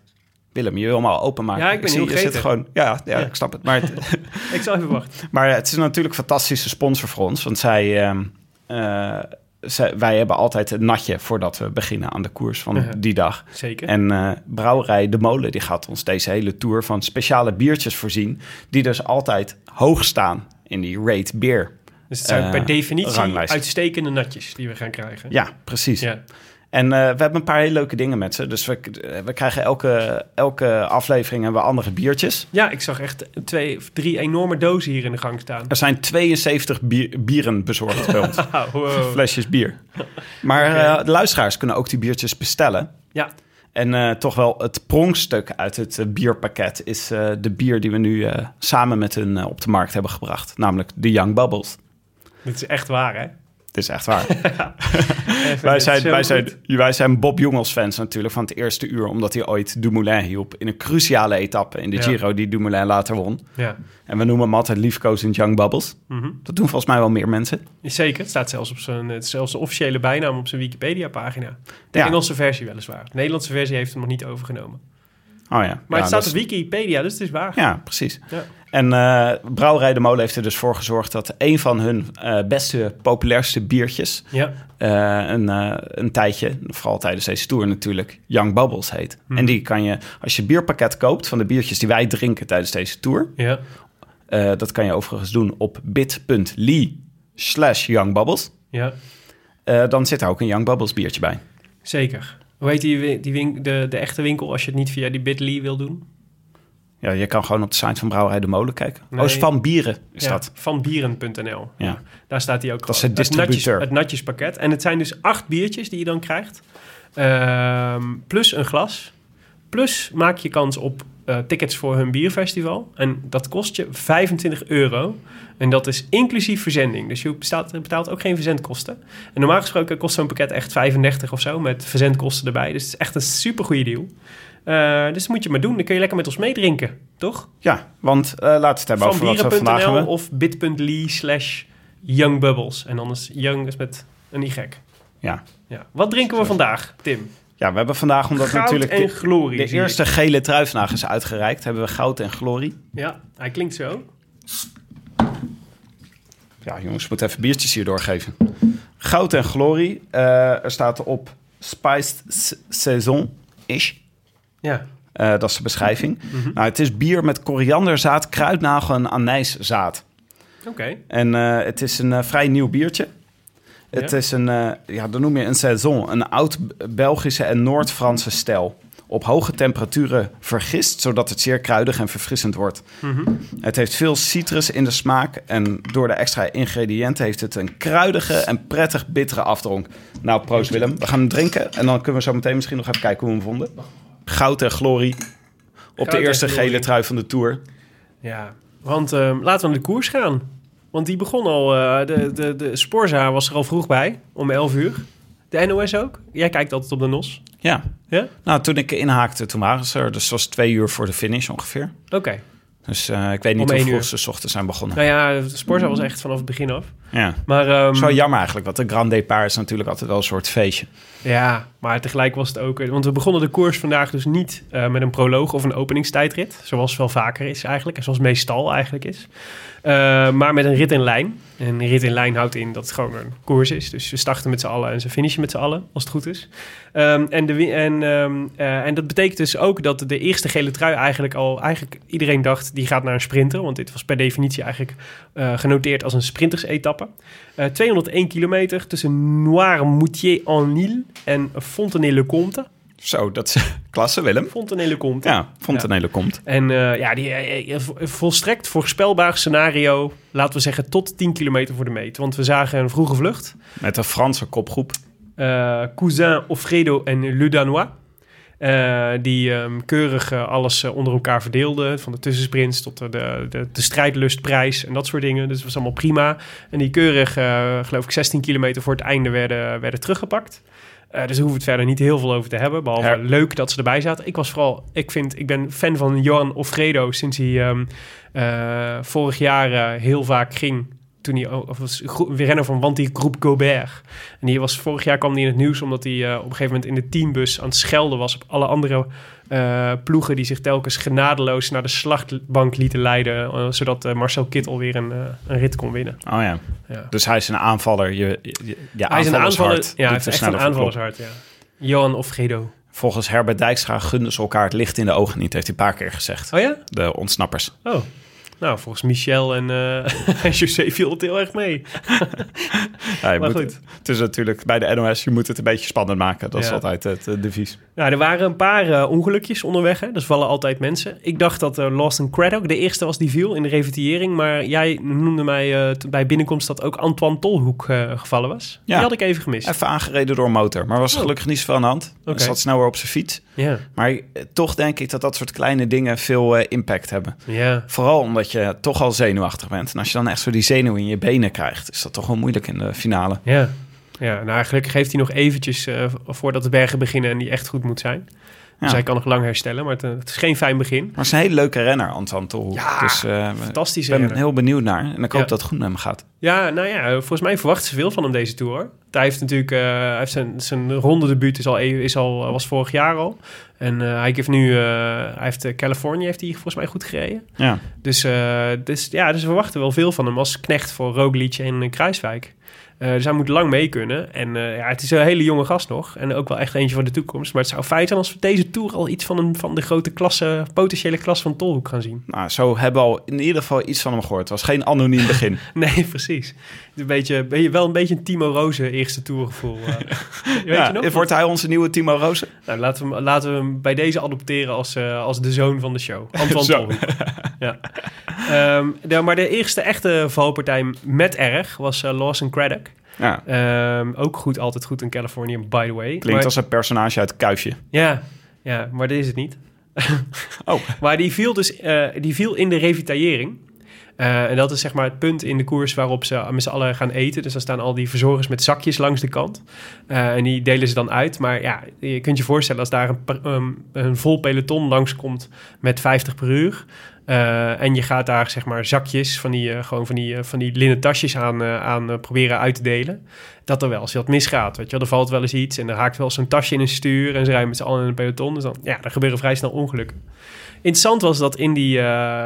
Willem, je wil hem al openmaken. Ja, ik ben zie, heel je zit gewoon. Ja, ja, Ja. ik snap het. Maar het, Ik zal even wachten. maar het is natuurlijk een fantastische sponsor voor ons. Want zij, ehm, eh, zij- wij hebben altijd een natje voordat we beginnen aan de koers van die dag. Zeker. En eh, Brouwerij De Molen die gaat ons deze hele tour van speciale biertjes voorzien. Die dus altijd hoog staan in die rate beer. Dus het zijn eh, per definitie ranglijst. uitstekende natjes die we gaan krijgen. Ja, precies. Ja. En eh, we hebben een paar hele leuke dingen met ze. Dus we, eh, we krijgen elke, elke aflevering hebben we andere biertjes. Ja, ik zag echt twee, of drie enorme dozen hier in de gang staan. Er zijn 72 bier- bieren bezorgd bij ons. Wow. Flesjes bier. Maar eh, de luisteraars kunnen ook die biertjes bestellen. Ja, En eh, toch wel het pronkstuk uit het eh, bierpakket is eh, de bier die we nu eh, samen met hun eh, op de markt hebben gebracht. Namelijk de Young Bubbles. Dit is echt waar, hè? Het is echt waar. Wij, dit zijn, wij, zijn, wij zijn Bob Jongels fans natuurlijk van het eerste uur. Omdat hij ooit Dumoulin hielp in een cruciale etappe in de Ja. Giro die Dumoulin later won. Ja, En we noemen hem altijd liefkozend Young Bubbles. Mhm. Dat doen volgens mij wel meer mensen. zeker. Het staat zelfs op zijn, het zelfs de officiële bijnaam op zijn Wikipedia-pagina. De Ja. Engelse versie weliswaar. De Nederlandse versie heeft hem nog niet overgenomen. Oh ja. Maar Ja, het staat op Wikipedia, dus het is waar. Ja, precies. Ja. En eh Brouwerij de Molen heeft er dus voor gezorgd dat een van hun eh, beste, populairste biertjes... Ja, eh, een, een tijdje, vooral tijdens deze tour natuurlijk, Young Bubbles heet. Mhm. En die kan je, als je bierpakket koopt van de biertjes die wij drinken tijdens deze tour... ja. dat kan je overigens doen op bit.ly slash Young Bubbles. ja. Dan zit er ook een Young Bubbles biertje bij. zeker. Hoe heet die, die de, de echte winkel als je het niet via die bit.ly wil doen? Ja, je kan gewoon op de site van Brouwerij de Molen kijken. Nee. Oh, van bieren is Ja, dat. Vanbieren.nl. Ja. Daar staat hij ook. Dat is het distributeur. natjes, het natjespakket. En het zijn dus acht biertjes die je dan krijgt. Ehm, plus een glas. Plus maak je kans op eh, tickets voor hun bierfestival. En dat kost je 25 euro. En dat is inclusief verzending. Dus je betaalt, betaalt ook geen verzendkosten. En normaal gesproken kost zo'n pakket echt 35 of zo. Met verzendkosten erbij. Dus het is echt een super goede deal. Eh, dus dat moet je maar doen. Dan kun je lekker met ons meedrinken. Toch? Ja, want eh laten we het hebben over wat we vandaag hebben. of bit.ly slash youngbubbles. En dan is young is met een y. Ja. Ja. Wat drinken we vandaag, Tim? Ja, we hebben vandaag, omdat Goud natuurlijk en de, glorie. de eerste gele trui vandaag is uitgereikt, hebben we goud en glorie. Ja, hij klinkt zo. Ja, jongens, we moeten even biertjes hier doorgeven. Goud en glorie, eh, er staat op Spiced S- Saison-ish. Ja. Eh, dat is de beschrijving. Mhm. nou, het is bier met korianderzaad, kruidnagel en anijszaad. Oké. En eh, het is een vrij nieuw biertje. Het Ja? is een, eh, ja, dan noem je een saison, een oud-Belgische en Noord-Franse stijl. Op hoge temperaturen vergist, zodat het zeer kruidig en verfrissend wordt. Mhm. Het heeft veel citrus in de smaak en door de extra ingrediënten heeft het een kruidige en prettig bittere afdronk. Nou, proost Willem. We gaan hem drinken en dan kunnen we zo meteen misschien nog even kijken hoe we hem vonden. Goud en glorie op Goud de eerste gele trui van de Tour. Ja, want ehm, laten we naar de koers gaan. Want die begon al, eh, de, de, de Sporza was er al vroeg bij, om 11 uur. De NOS ook. Jij kijkt altijd op de NOS. Ja. Ja? Nou, toen ik inhaakte, toen waren ze er. Dus het was twee uur voor de finish ongeveer. Oké. Dus eh, ik weet niet hoe vroeg ze 's ochtends zijn begonnen. Nou ja, de Sporza was echt vanaf het begin af. Ja. Maar, ehm, Zo jammer eigenlijk, want de Grand Départ is natuurlijk altijd wel een soort feestje. Ja, maar tegelijk was het ook... Want we begonnen de koers vandaag dus niet eh, met een proloog of een openingstijdrit. Zoals wel vaker is eigenlijk. En zoals meestal eigenlijk is. Eh, maar met een rit in lijn. En rit in lijn houdt in dat het gewoon een koers is. Dus we starten met z'n allen en ze finishen met z'n allen, als het goed is. Ehm, en, en, ehm, eh, en dat betekent dus ook dat de eerste gele trui eigenlijk al... Eigenlijk iedereen dacht, die gaat naar een sprinter. Want dit was per definitie eigenlijk eh, genoteerd als een sprintersetappe. Eh 201 kilometer tussen Noirmoutier-en-Île en Fontenay-le-Comte. Zo, dat is klasse, Willem. Fontenay-le-Comte. Ja, Fontenelle komt. En eh, ja, die eh, eh, volstrekt voorspelbaar scenario, laten we zeggen, tot 10 kilometer voor de meet. Want we zagen een vroege vlucht. Met een Franse kopgroep. Eh, Cousin, Offredo en Le Danois. eh, die ehm, keurig alles onder elkaar verdeelden. Van de tussensprints tot de, de, de, strijdlustprijs en dat soort dingen. Dus dat was allemaal prima. En die keurig, geloof ik, 16 kilometer voor het einde werden, werden teruggepakt. Eh, dus daar hoeven we het verder niet heel veel over te hebben. Behalve Ja. leuk dat ze erbij zaten. Ik was vooral, ik vind, ik ben fan van Johan Offredo sinds hij ehm, eh, vorig jaar eh, heel vaak ging. Toen hij of was gro- renner van Wanty Groep Gobert. En die was vorig jaar kwam hij in het nieuws omdat hij eh, op een gegeven moment in de teambus aan het schelden was op alle andere eh, ploegen die zich telkens genadeloos naar de slachtbank lieten leiden, eh, zodat Marcel Kittel weer een, een rit kon winnen. Oh ja. Ja. Dus hij is een aanvaller. Je, je, je hij is een aanvaller, ja, hij heeft er echt een aanvallershart. Ja. Johan Offredo. Volgens Herbert Dijkstra gunden ze elkaar het licht in de ogen niet. Heeft hij een paar keer gezegd. Oh ja? De ontsnappers. Oh. Nou, volgens Michel en, eh en José viel het heel erg mee. Ja, Maar moet, goed. Het is natuurlijk bij de NOS, je moet het een beetje spannend maken. Dat is altijd het eh, devies. Nou, er waren een paar eh, ongelukjes onderweg. Hè? Dus vallen altijd mensen. Ik dacht dat uh, Lawson Craddock de eerste was die viel in de revitering. Maar jij noemde mij bij binnenkomst dat ook Antoine Tolhoek gevallen was. Ja. Die had ik even gemist. Even aangereden door een motor. Maar was Oh. gelukkig niet zoveel aan de hand. Hij zat snel weer op zijn fiets. Maar eh, toch denk ik dat dat soort kleine dingen veel eh, impact hebben. Vooral omdat je toch al zenuwachtig bent. En als je dan echt zo die zenuw in je benen krijgt, is dat toch wel moeilijk in de finale. Ja. Ja, nou gelukkig heeft hij nog eventjes eh, voordat de bergen beginnen en die echt goed moet zijn. Dus Ja. hij kan nog lang herstellen, maar het, eh, het is geen fijn begin. Maar het is een hele leuke renner, Anton. Ja, dus eh, Fantastisch. ik ben renner. heel benieuwd naar. En ik hoop dat het goed met hem gaat. Ja, nou ja, volgens mij verwachten ze veel van hem deze tour. Hij heeft natuurlijk, eh, hij heeft zijn, zijn ronde debuut is al, even- is al, was vorig jaar al. En hij heeft nu, eh, hij heeft Californië heeft hij volgens mij goed gereden. Ja. Dus, dus ja, dus we verwachten wel veel van hem als knecht voor Roglic en Kruiswijk. Eh, dus hij moet lang mee kunnen. En eh, ja, het is een hele jonge gast nog. En ook wel echt eentje voor de toekomst. Maar het zou fijn zijn als we deze Tour al iets van, een, van de grote klasse, potentiële klas van Tolhoek gaan zien. Nou, zo hebben we al in ieder geval iets van hem gehoord. Het was geen anoniem begin. Nee, precies. Een beetje, ben je wel een beetje een Timo Rozen eerste tourgevoel. eh. Weet ja, je nog? Wordt hij onze nieuwe Timo Rozen? Nou, laten, we, hem- laten we hem bij deze adopteren als, als de zoon van de show. Antoine. Tolhoek. ja. Ehm, de, maar de eerste echte valpartij met erg was Lawson Craddock. Ja, Ehm, ook goed, altijd goed in Californië, by the way. klinkt Maar- als een personage uit Kuifje. Ja, ja, maar dat is het niet. Oh. Maar die viel dus eh, die viel in de revitaillering. Eh, en dat is zeg maar het punt in de koers waarop ze met z'n allen gaan eten. Dus dan staan al die verzorgers met zakjes langs de kant. Eh, en die delen ze dan uit. Maar ja, je kunt je voorstellen als daar een, um, een vol peloton langskomt met 50 per uur. Eh, en je gaat daar zeg maar zakjes van die, eh, gewoon van die, eh, van die linnen tasjes aan, aan proberen uit te delen. Dat er wel eens wat misgaat. Weet je wel. Er valt wel eens iets en er haakt wel een tasje in een stuur. En ze rijden met z'n allen in een peloton. Dus dan, ja, er gebeuren vrij snel ongelukken. Interessant was dat in die,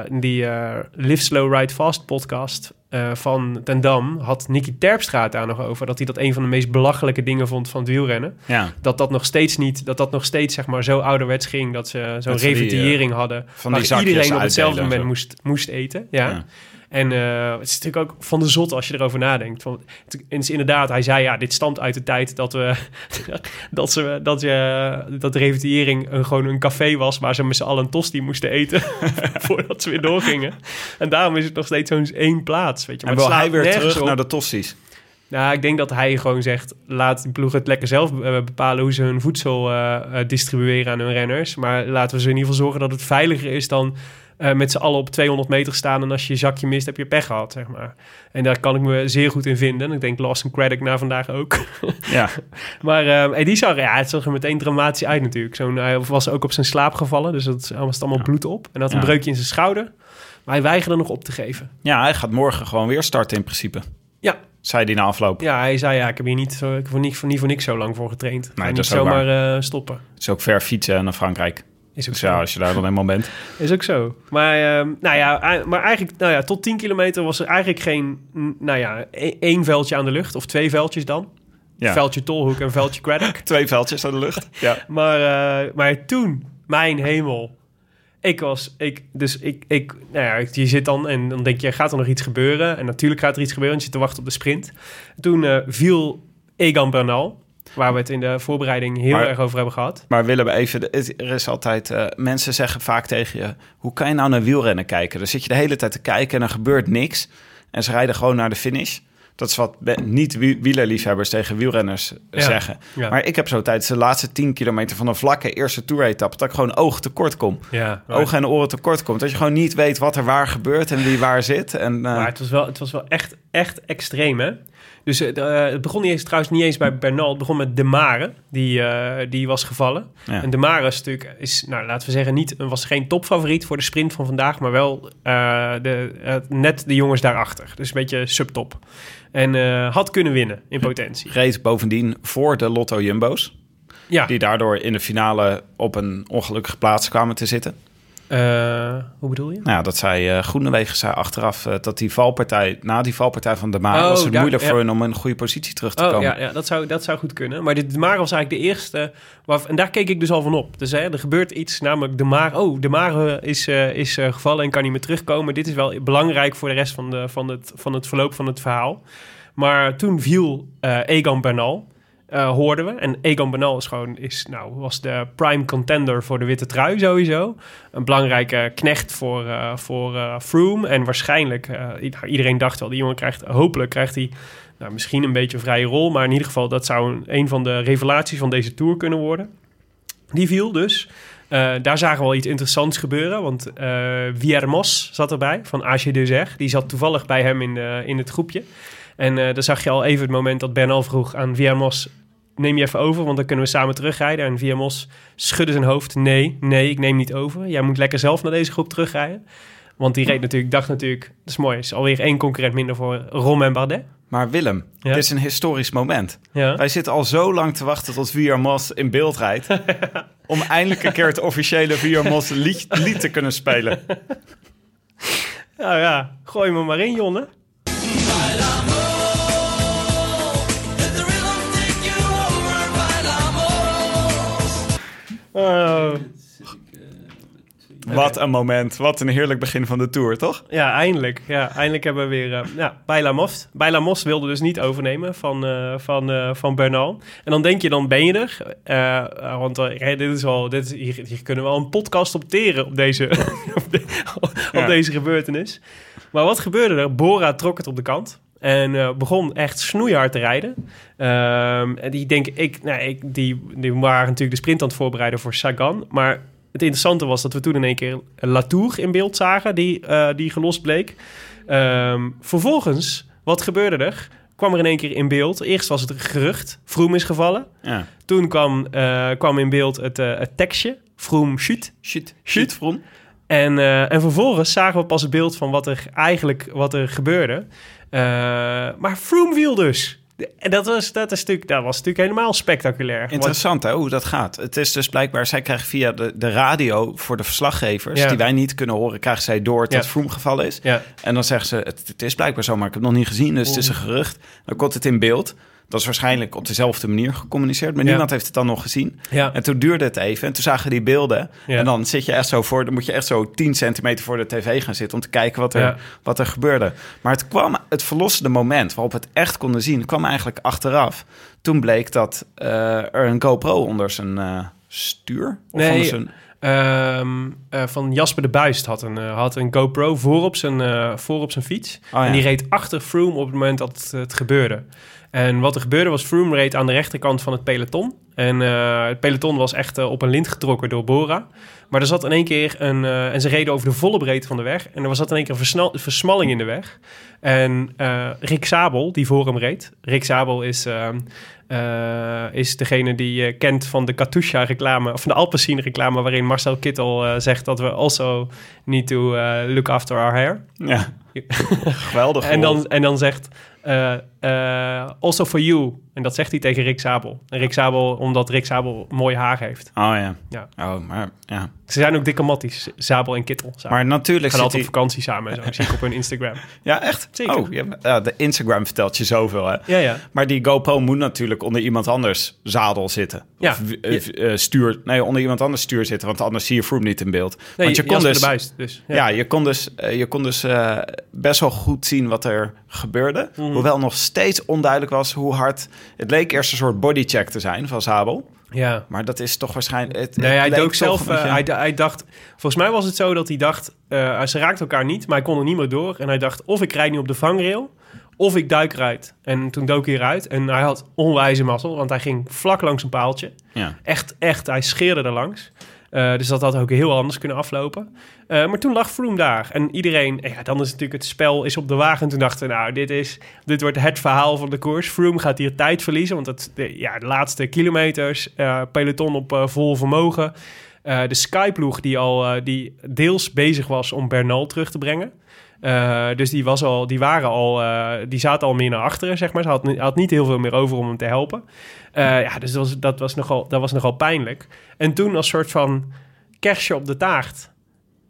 in die Live Slow Ride Fast podcast eh, van Ten Dam had Nicky Terpstra het daar nog over. Dat hij dat een van de meest belachelijke dingen vond van het wielrennen. Ja, Dat dat nog steeds niet, dat dat nog steeds zeg maar zo ouderwets ging. Dat ze zo'n die, revitillering hadden. van waar iedereen op hetzelfde moment moest, moest eten. Ja. Ja. En eh, het is natuurlijk ook van de zot als je erover nadenkt. Van, het, is inderdaad, hij zei ja, dit stamt uit de tijd dat we dat ze dat je dat de revitering een, gewoon een café was waar ze met z'n allen een tosti moesten eten voordat ze weer doorgingen. En daarom is het nog steeds zo'n één plaats. Weet je. En Maar wil het hij weer terug op. naar de tossies? Nou, ik denk dat hij gewoon zegt: laat die ploeg het lekker zelf eh, bepalen hoe ze hun voedsel eh, distribueren aan hun renners. Maar laten we ze in ieder geval zorgen dat het veiliger is dan eh, met z'n allen op 200 meter staan. En als je je zakje mist, heb je pech gehad, zeg maar. En daar kan ik me zeer goed in vinden. En ik denk Lawson Craddock na vandaag ook. Ja. maar eh, hey, die zag, ja, het zag er meteen dramatisch uit natuurlijk. Zo'n, hij was ook op zijn slaap gevallen, dus dat was allemaal bloed op. En had een Ja. breukje in zijn schouder. Maar hij weigerde nog op te geven. ja, hij gaat morgen gewoon weer starten in principe. Ja, Zei hij na afloop. Ja, hij zei ja, ik heb hier niet, zo, ik heb voor niet, voor niet voor niks zo lang voor getraind. Ik Nee, niet zomaar eh, stoppen. Het is ook ver fietsen naar Frankrijk. Is ook Dus zo. ja, als je daar dan eenmaal bent. Is ook zo. Maar, ehm, nou ja, maar eigenlijk, nou ja, tot 10 kilometer was er eigenlijk geen, nou ja, e- één veldje aan de lucht. Of twee veldjes dan. Ja. Veldje Tolhoek en veldje Craddock. Twee veldjes aan de lucht. Ja. Maar, eh, maar toen, mijn hemel. Ik was, ik, dus ik, ik, nou ja, je zit dan en dan denk je, gaat er nog iets gebeuren? En natuurlijk gaat er iets gebeuren, want je zit te wachten op de sprint. Toen eh, viel Egan Bernal, waar we het in de voorbereiding heel Maar- erg over hebben gehad. Maar Willem, even, het- er is altijd... eh, mensen zeggen vaak tegen je... Hoe kan je nou naar wielrennen kijken? Dan zit je de hele tijd te kijken en er gebeurt niks. En ze rijden gewoon naar de finish. Dat is wat be- niet wie- wielerliefhebbers tegen wielrenners Ja. zeggen. Ja. Maar ik heb zo tijdens de laatste 10 kilometer van een vlakke eerste toeretappe... dat ik gewoon oog tekort kom. Ja, Ogen en oren tekort komt. Dat je gewoon niet weet wat er waar gebeurt en wie waar zit. En, eh, Maar het was wel, het was wel echt, echt extreem, hè? Dus eh, de- het begon niet eens, trouwens niet eens bij Bernal. Het begon met De Mare, die, eh, die was gevallen. Ja. En De Mare is natuurlijk, is, nou, laten we zeggen, niet, was geen topfavoriet voor de sprint van vandaag. Maar wel eh, de, eh, net de jongens daarachter. Dus een beetje subtop. En eh, had kunnen winnen in potentie. reed bovendien voor de Lotto Jumbo's. Ja, Die daardoor in de finale op een ongelukkige plaats kwamen te zitten. Eh, hoe bedoel je? Nou ja, dat zei eh Groenewegen zei achteraf eh, dat die valpartij, na die valpartij van de Maan, Oh, was het daar- moeilijk ja. voor hen om in een goede positie terug te Oh komen. ja, ja dat, zou, dat zou goed kunnen. Maar de, de Mare was eigenlijk de eerste. Waar, en daar keek ik dus al van op. Dus hè, er gebeurt iets, namelijk de Mare. Oh, de Mare is, is gevallen en kan niet meer terugkomen. Dit is wel belangrijk voor de rest van, de, van, het, van het verloop van het verhaal. Maar toen viel Egan Bernal. Eh, hoorden we. En Egan Bernal is gewoon, is, nou, was de prime contender voor de witte trui sowieso. Een belangrijke knecht voor, eh voor eh, Froome. En waarschijnlijk, iedereen dacht wel, die jongen krijgt, hopelijk krijgt hij nou, misschien een beetje een vrije rol. Maar in ieder geval, dat zou een, een van de revelaties van deze Tour kunnen worden. Die viel dus. Daar zagen we wel iets interessants gebeuren. Want eh Viermos zat erbij, van AG Dezer. Die zat toevallig bij hem in, de, in het groepje. En eh daar zag je al even het moment dat Bernal vroeg aan Viermos... neem je even over, want dan kunnen we samen terugrijden. En Viermos schudde zijn hoofd. Nee, nee, ik neem niet over. Jij moet lekker zelf naar deze groep terugrijden. Want die reed natuurlijk, dacht natuurlijk... Dat is mooi, is alweer één concurrent minder voor Rom en Bardet. Maar Willem, Ja. dit is een historisch moment. Ja. Wij zitten al zo lang te wachten tot Viermos in beeld rijdt. om eindelijk een keer het officiële Viermos lied, lied te kunnen spelen. Nou ja, gooi me maar in, Jonne. Oh, Wat een moment. Wat een heerlijk begin van de Tour, toch? ja, eindelijk. Ja, eindelijk hebben we weer... eh ja, Bijla Most. Bijla Most wilde dus niet overnemen van, eh, van, eh, van Bernal. En dan denk je, dan ben je er. Eh, eh, want eh, hè, dit is al, dit is, hier, hier kunnen we al een podcast opteren op deze, op, de- op Ja. deze gebeurtenis. Maar wat gebeurde er? Bora trok het op de kant. En eh, begon echt snoeihard te rijden. Ehm, en die denk ik, nou, ik die, die waren natuurlijk de sprint aan het voorbereiden voor Sagan. Maar het interessante was dat we toen in één keer Latour in beeld zagen, die, eh, die gelost bleek. Ehm, vervolgens, wat gebeurde er? Kwam er in één keer in beeld. Eerst was het gerucht, Vroom is gevallen. Ja. Toen kwam, eh, kwam in beeld het, het tekstje, Vroom shoot. Shit. Shit, Vroom. En, en vervolgens zagen we pas het beeld van wat er eigenlijk wat er gebeurde. Eh, maar Froome viel dus. En dat was, dat, is natuurlijk, dat was natuurlijk helemaal spectaculair. Interessant hè, hoe dat gaat. Het is dus blijkbaar, zij krijgen via de, de radio voor de verslaggevers, Ja. die wij niet kunnen horen, krijgen zij door dat Ja. Vroom gevallen is. ja, En dan zeggen ze, het, het is blijkbaar zo, maar ik heb het nog niet gezien, dus het is een gerucht. Dan komt het in beeld. Dat is waarschijnlijk op dezelfde manier gecommuniceerd, maar Ja. niemand heeft het dan nog gezien. Ja. En toen duurde het even en toen zagen die beelden. Ja. En dan zit je echt zo voor, dan moet je echt zo 10 centimeter voor de tv gaan zitten om te kijken wat er, wat er gebeurde. Maar het kwam, het verlossende moment waarop we het echt konden zien, kwam eigenlijk achteraf. Toen bleek dat eh, er een GoPro onder zijn eh, stuur. Of Nee, onder zijn, Ehm, eh, van Jasper de Buist had een, had een GoPro voor op zijn, voor op zijn fiets. Oh, ja. En die reed achter Froome op het moment dat het, het gebeurde. En wat er gebeurde was, Froome reed aan de rechterkant van het peloton. En eh, het peloton was echt eh, op een lint getrokken door Bora. Maar er zat in één keer een... eh, en ze reden over de volle breedte van de weg. En er was zat in één keer een versmalling in de weg. En Rick Sabel, die voor hem reed. Rick Sabel is, ehm, eh, is degene die je kent van de Katusha reclame... of van de Alpecin reclame... waarin Marcel Kittel zegt dat we also need to look after our hair. ja, geweldig. En dan, en dan zegt eh, also for you. En dat zegt hij tegen Rick Sabel. En Rick Sabel, omdat Rick Sabel mooi haar heeft. Oh ja. Ja. Oh, maar ja. Ze zijn ook dikke matties, Sabel en Kittel. samen. Maar natuurlijk gaan altijd op vakantie samen en zo. zie ik op hun Instagram. Ja, echt? Zeker. Oh, ja, ja, de Instagram vertelt je zoveel, hè? Ja, ja. Maar die GoPro moet natuurlijk onder iemand anders zadel zitten. Ja. Of stuur, nee, onder iemand anders stuur zitten, want anders zie je Froome niet in beeld. Nee, want je kon dus, dus. ja. je kon dus, je kon dus best wel goed zien wat er gebeurde. Mhm. Hoewel nog steeds onduidelijk was hoe hard... Het leek eerst een soort bodycheck te zijn van Zabel. ja. Maar dat is toch waarschijnlijk... Het, Nee, het hij dook zelf. eh, hij, hij dacht. Volgens mij was het zo dat hij dacht. eh, ze raakten elkaar niet, maar hij kon er niet meer door. En hij dacht: of ik rijd nu op de vangrail. Of ik duik eruit. En toen dook hij eruit. En hij had onwijze mazzel, want hij ging vlak langs een paaltje. ja. Echt, echt. Hij scheerde er langs. Eh, dus dat had ook heel anders kunnen aflopen. Eh, maar toen lag Froome daar. En iedereen, ja, dan is natuurlijk het spel is op de wagen. En toen dachten we, nou, dit, is, dit wordt het verhaal van de koers. Froome gaat hier tijd verliezen. Want het, de, ja, de laatste kilometers, eh, peloton op vol vermogen. De Skyploeg die al die deels bezig was om Bernal terug te brengen. Eh, dus die, was al, die, waren al, eh, die zaten al meer naar achteren, zeg maar. Ze had, had niet heel veel meer over om hem te helpen. Eh, ja, dus dat was, dat, was nogal, dat was nogal pijnlijk. En toen als soort van kerstje op de taart...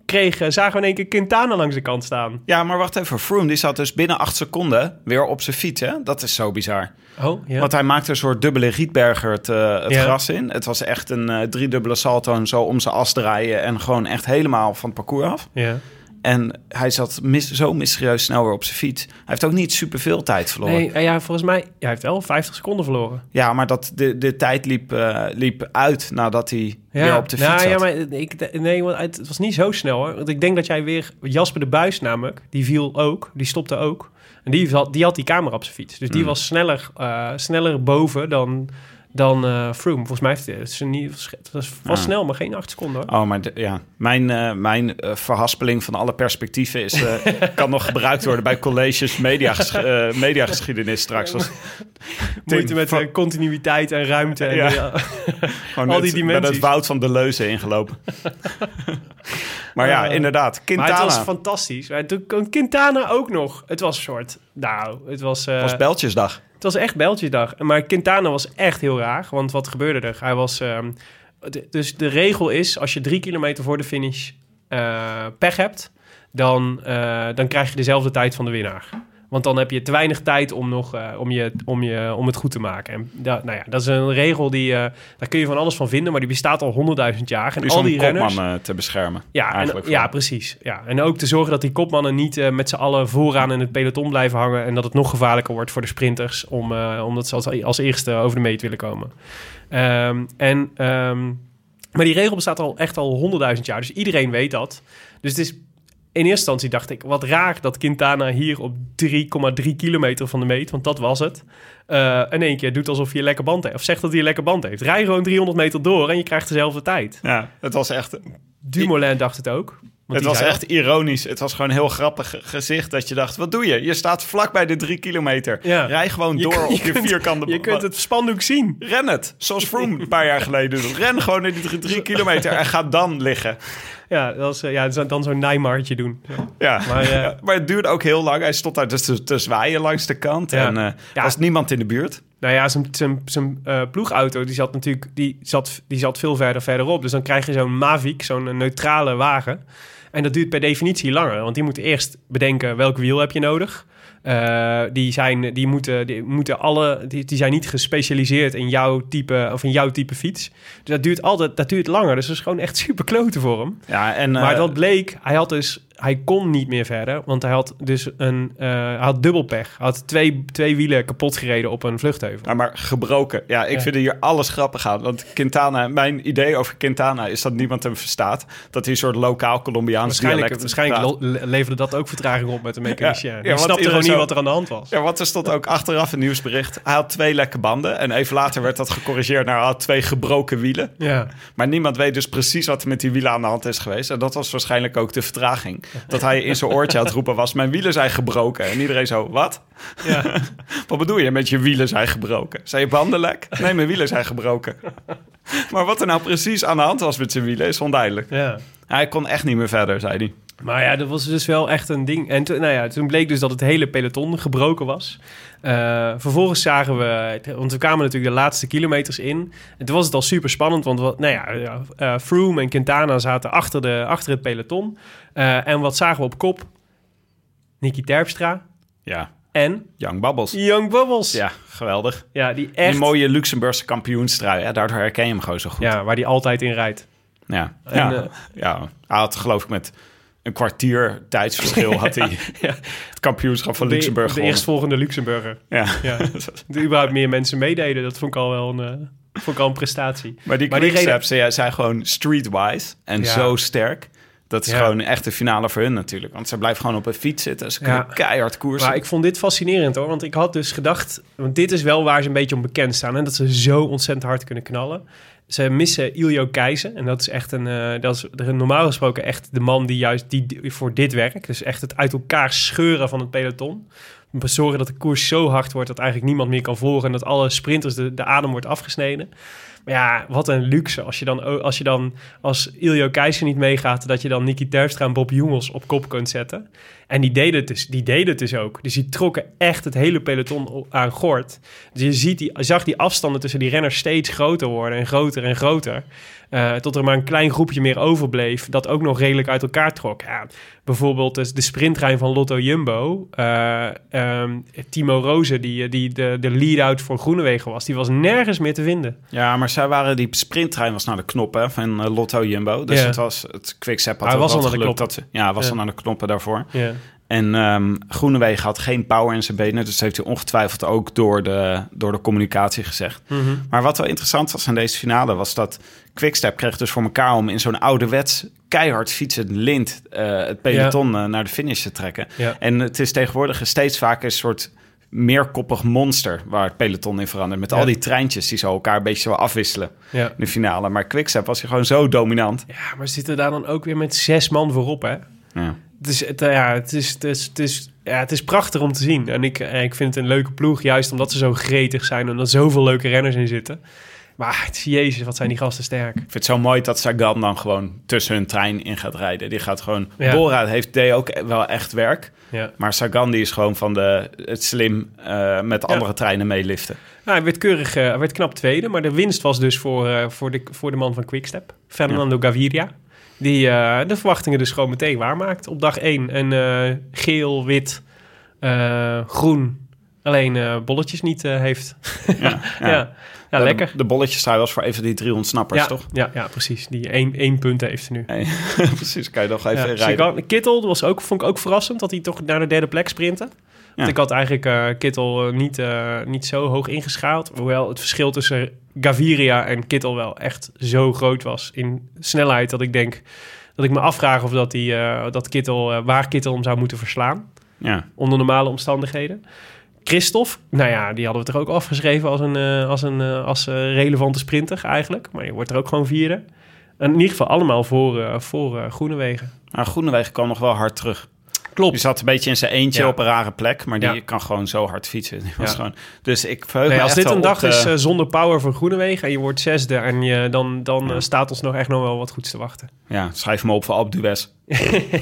Kregen, zagen we in één keer Quintana langs de kant staan. ja, maar wacht even. Froome die zat dus binnen acht seconden weer op zijn fiets, hè? Dat is zo bizar. Oh, ja. Want hij maakte een soort dubbele Rietberger het, het Ja. gras in. Het was echt een eh, driedubbele salto en zo om zijn as draaien... en gewoon echt helemaal van het parcours af. ja. En hij zat mis, zo mysterieus snel weer op zijn fiets. Hij heeft ook niet superveel tijd verloren. Nee, eh, ja, volgens mij... Hij heeft wel 50 seconden verloren. Ja, maar dat, de, de tijd liep, eh, liep uit nadat hij weer op de fiets nou, zat. ja, maar ik, nee, want het was niet zo snel hoor. Want ik denk dat jij weer... Jasper de Buis namelijk, die viel ook. Die stopte ook. En die had die, had die camera op zijn fiets. Dus die Hmm. was sneller, eh, sneller boven dan, dan Froome. Volgens mij heeft het is niet, het was, was Ah. snel, maar geen 8 seconden hoor. Oh, maar de- ja, mijn, eh, mijn eh, verhaspeling van alle perspectieven is, kan nog gebruikt worden bij colleges mediages- eh, mediageschiedenis straks. Als, Moeite met van- continuïteit en ruimte. En, Ja. al net die dimensies. Met het woud van de leuzen ingelopen. maar ja, inderdaad. Maar Quintana het was fantastisch. Toen kon Quintana ook nog. Het was een soort... Nou, het was... eh, was Beltjesdag. Het was echt Bijltjesdag. Maar Quintana was echt heel raar. Want wat gebeurde er? Hij was... ehm, dus de regel is, als je drie kilometer voor de finish eh, pech hebt... Dan, eh, dan krijg je dezelfde tijd van de winnaar. Want dan heb je te weinig tijd om, nog, eh, om, je, om, je, om het goed te maken. En da, nou ja, dat is een regel die... eh, daar kun je van alles van vinden, maar die bestaat al honderdduizend jaar. En al om die renners... kopman eh, te beschermen. Ja, en, ja precies. Ja. En ook te zorgen dat die kopmannen niet met z'n allen vooraan in het peloton blijven hangen. En dat het nog gevaarlijker wordt voor de sprinters. Om, omdat ze als, als eerste over de meet willen komen. Ehm, en, ehm, maar die regel bestaat al echt al honderdduizend jaar. Dus iedereen weet dat. Dus het is in eerste instantie dacht ik, wat raar dat Quintana hier op 3,3 kilometer van de meet, want dat was het, eh, in één keer doet alsof hij een lekker band heeft. Of zegt dat hij een lekker band heeft. Rij gewoon 300 meter door en je krijgt dezelfde tijd. Ja, het was echt... Dumoulin dacht het ook. Want Het was echt ironisch. Het was gewoon een heel grappig ge- gezicht dat je dacht, wat doe je? Je staat vlak bij de drie kilometer. Ja. Rij gewoon Je door kunt- op je je kunt- vierkante... Je kunt het spandoek zien. Ren het, zoals Froome een paar jaar geleden doet. Ren gewoon naar die drie, drie kilometer en ga dan liggen. Ja, dat is, eh, ja dan zo'n Nijmartje doen. Ja. Maar, eh, Ja, maar het duurde ook heel lang. Hij stond daar dus te, te zwaaien langs de kant. Ja. En eh Ja. was niemand in de buurt. Nou ja, zijn, zijn, zijn eh, ploegauto die zat natuurlijk die zat, die zat veel verder verderop. Dus dan krijg je zo'n Mavic, zo'n neutrale wagen. En dat duurt per definitie langer. Want die moet eerst bedenken welk wiel heb je nodig. Eh, die, zijn, die, moeten, die, moeten alle, die, die zijn niet gespecialiseerd in jouw type of in jouw type fiets. Dus dat duurt altijd dat duurt langer. Dus dat is gewoon echt super kloten voor hem. Ja, en, maar eh, dat bleek, hij had dus hij kon niet meer verder, want hij had dus een eh, hij had dubbel pech. Hij had twee, twee wielen kapot gereden op een vluchtheuvel. Ja, maar gebroken. Ja, ik Ja. vind hier alles grappig aan. Want Quintana, mijn idee over Quintana is dat niemand hem verstaat. Dat hij een soort lokaal Colombiaans Waarschijnlijk, dialect waarschijnlijk le- leverde dat ook vertraging op met de mechanicien. Ja, ja, snapte gewoon niet wat er aan de hand was. Ja, want er stond ook achteraf een nieuwsbericht. Hij had twee lekke banden. En even later werd dat gecorrigeerd naar hij had twee gebroken wielen. Ja. Maar niemand weet dus precies wat er met die wielen aan de hand is geweest. En dat was waarschijnlijk ook de vertraging. Dat hij in zijn oortje aan het roepen was... mijn wielen zijn gebroken. En iedereen zo, wat? Ja. Wat bedoel je met je wielen zijn gebroken? Zijn je banden lek? Nee, mijn wielen zijn gebroken. Maar wat er nou precies aan de hand was met zijn wielen is onduidelijk. ja. Hij kon echt niet meer verder, zei hij. Maar ja, dat was dus wel echt een ding. En toen, nou ja, toen bleek dus dat het hele peloton gebroken was. Eh, vervolgens zagen we, want we kwamen natuurlijk de laatste kilometers in. En toen was het al super spannend, want wat, nou ja, ja, eh, Froome en Quintana zaten achter, de, achter het peloton. Eh, en wat zagen we op kop? Nicky Terpstra Ja, en Young Bubbles. Young Bubbles. Ja, geweldig. Ja, die echt... Die mooie Luxemburgse kampioenstrui. Hè? Daardoor herken je hem gewoon zo goed. Ja, waar die altijd in rijdt. Ja, En, ja. ja. Hij had geloof ik met een kwartier tijdsverschil had hij Ja. het kampioenschap van De- Luxemburg De, gewonnen. eerstvolgende Luxemburger. Ja. Ja. Dat überhaupt meer mensen meededen, dat vond ik al wel een, eh, vond ik al een prestatie. Maar die Maar die zijn gewoon streetwise en Ja. zo sterk. Dat is Ja. gewoon echt de finale voor hun natuurlijk. Want ze blijven gewoon op een fiets zitten. Ze kunnen Ja. keihard koersen. Maar ik vond dit fascinerend hoor, want ik had dus gedacht, want dit is wel waar ze een beetje om bekend staan, en dat ze zo ontzettend hard kunnen knallen. Ze missen Iljo Keijzen en dat is echt een, eh, dat is normaal gesproken echt de man die juist die, voor dit werk, dus echt het uit elkaar scheuren van het peloton. Zorgen dat de koers zo hard wordt dat eigenlijk niemand meer kan volgen en dat alle sprinters de, de adem wordt afgesneden. Maar ja, wat een luxe als je dan, als, je dan, als Iljo Keijzer niet meegaat, dat je dan Nicky Terpstra en Bob Jongels op kop kunt zetten. En die deden het dus, die deden het dus ook. Dus die trokken echt het hele peloton aan gort. Dus je ziet die, zag die afstanden tussen die renners steeds groter worden en groter en groter. Eh, tot er maar een klein groepje meer overbleef, dat ook nog redelijk uit elkaar trok. Ja, bijvoorbeeld dus de sprinttrein van Lotto Jumbo. eh, ehm, Timo Rozen, die, die de, de lead-out voor Groenewegen was, die was nergens meer te vinden. Ja, maar zij waren die sprinttrein was naar de knoppen van eh, Lotto Jumbo. Dus Ja. het was het quickstep had Hij ook was al naar de geluk dat ze, ja, was Ja. al naar de knoppen daarvoor. Ja. En ehm Groenewegen had geen power in zijn benen, dus heeft hij ongetwijfeld ook door de, door de communicatie gezegd. Mhm. Maar wat wel interessant was aan deze finale was dat Quickstep kreeg dus voor elkaar om in zo'n ouderwets keihard fietsend lint eh, het peloton eh, naar de finish te trekken. Ja. En het is tegenwoordig steeds vaker een soort meerkoppig monster waar het peloton in verandert. Met Ja. al die treintjes die zo elkaar een beetje zo afwisselen Ja. in de finale. Maar Quickstep was hij gewoon zo dominant. ja, maar zitten daar dan ook weer met zes man voorop, hè? Ja. Het is, het, ja, het, is, het, is, het, is, ja, het is prachtig om te zien. En ik, eh, ik vind het een leuke ploeg, juist omdat ze zo gretig zijn en er zoveel leuke renners in zitten. Maar het is- jezus, wat zijn die gasten sterk. Ik vind het zo mooi dat Sagan dan gewoon tussen hun trein in gaat rijden. Die gaat gewoon... Ja. Bora heeft, deed ook wel echt werk. Ja. Maar Sagan die is gewoon van de, het slim eh, met andere treinen meeliften. Nou, hij werd keurig, eh, hij werd knap tweede, maar de winst was dus voor, voor, de, voor de man van Quickstep, Fernando Gaviria. Die eh, de verwachtingen dus gewoon meteen waarmaakt op dag 1. En eh, geel, wit, eh, groen, alleen bolletjes niet heeft. Ja, ja. ja. De- lekker. De, bolletjes trui was voor even die drie ontsnappers, Ja, toch? ja, ja, precies. Die één, één punt heeft nu. Precies, kan je nog even Ja, rijden. Kittel was ook, vond ik ook verrassend dat hij toch naar de derde plek sprintte. Want ik had eigenlijk eh, Kittel eh, niet, eh, niet zo hoog ingeschaald. Hoewel het verschil tussen Gaviria en Kittel wel echt zo groot was in snelheid dat ik denk dat ik me afvraag of dat, die, dat Kittel, waar Kittel hem zou moeten verslaan Ja. onder normale omstandigheden. Christophe, nou ja, die hadden we toch ook afgeschreven als een, als een als, relevante sprinter eigenlijk. Maar je wordt er ook gewoon vierde. En in ieder geval allemaal voor, voor Groenewegen. Maar Groenewegen kwam nog wel hard terug. Klopt. Die zat een beetje in zijn eentje Ja. op een rare plek, maar die Ja. kan gewoon zo hard fietsen. Die was gewoon, dus ik verheug Nee, me als dit een dag de- is eh, zonder power voor Groenewegen en je wordt zesde, en je, dan, dan eh, staat ons nog echt nog wel wat goeds te wachten. Ja, schrijf me op voor Alpe d'Huez.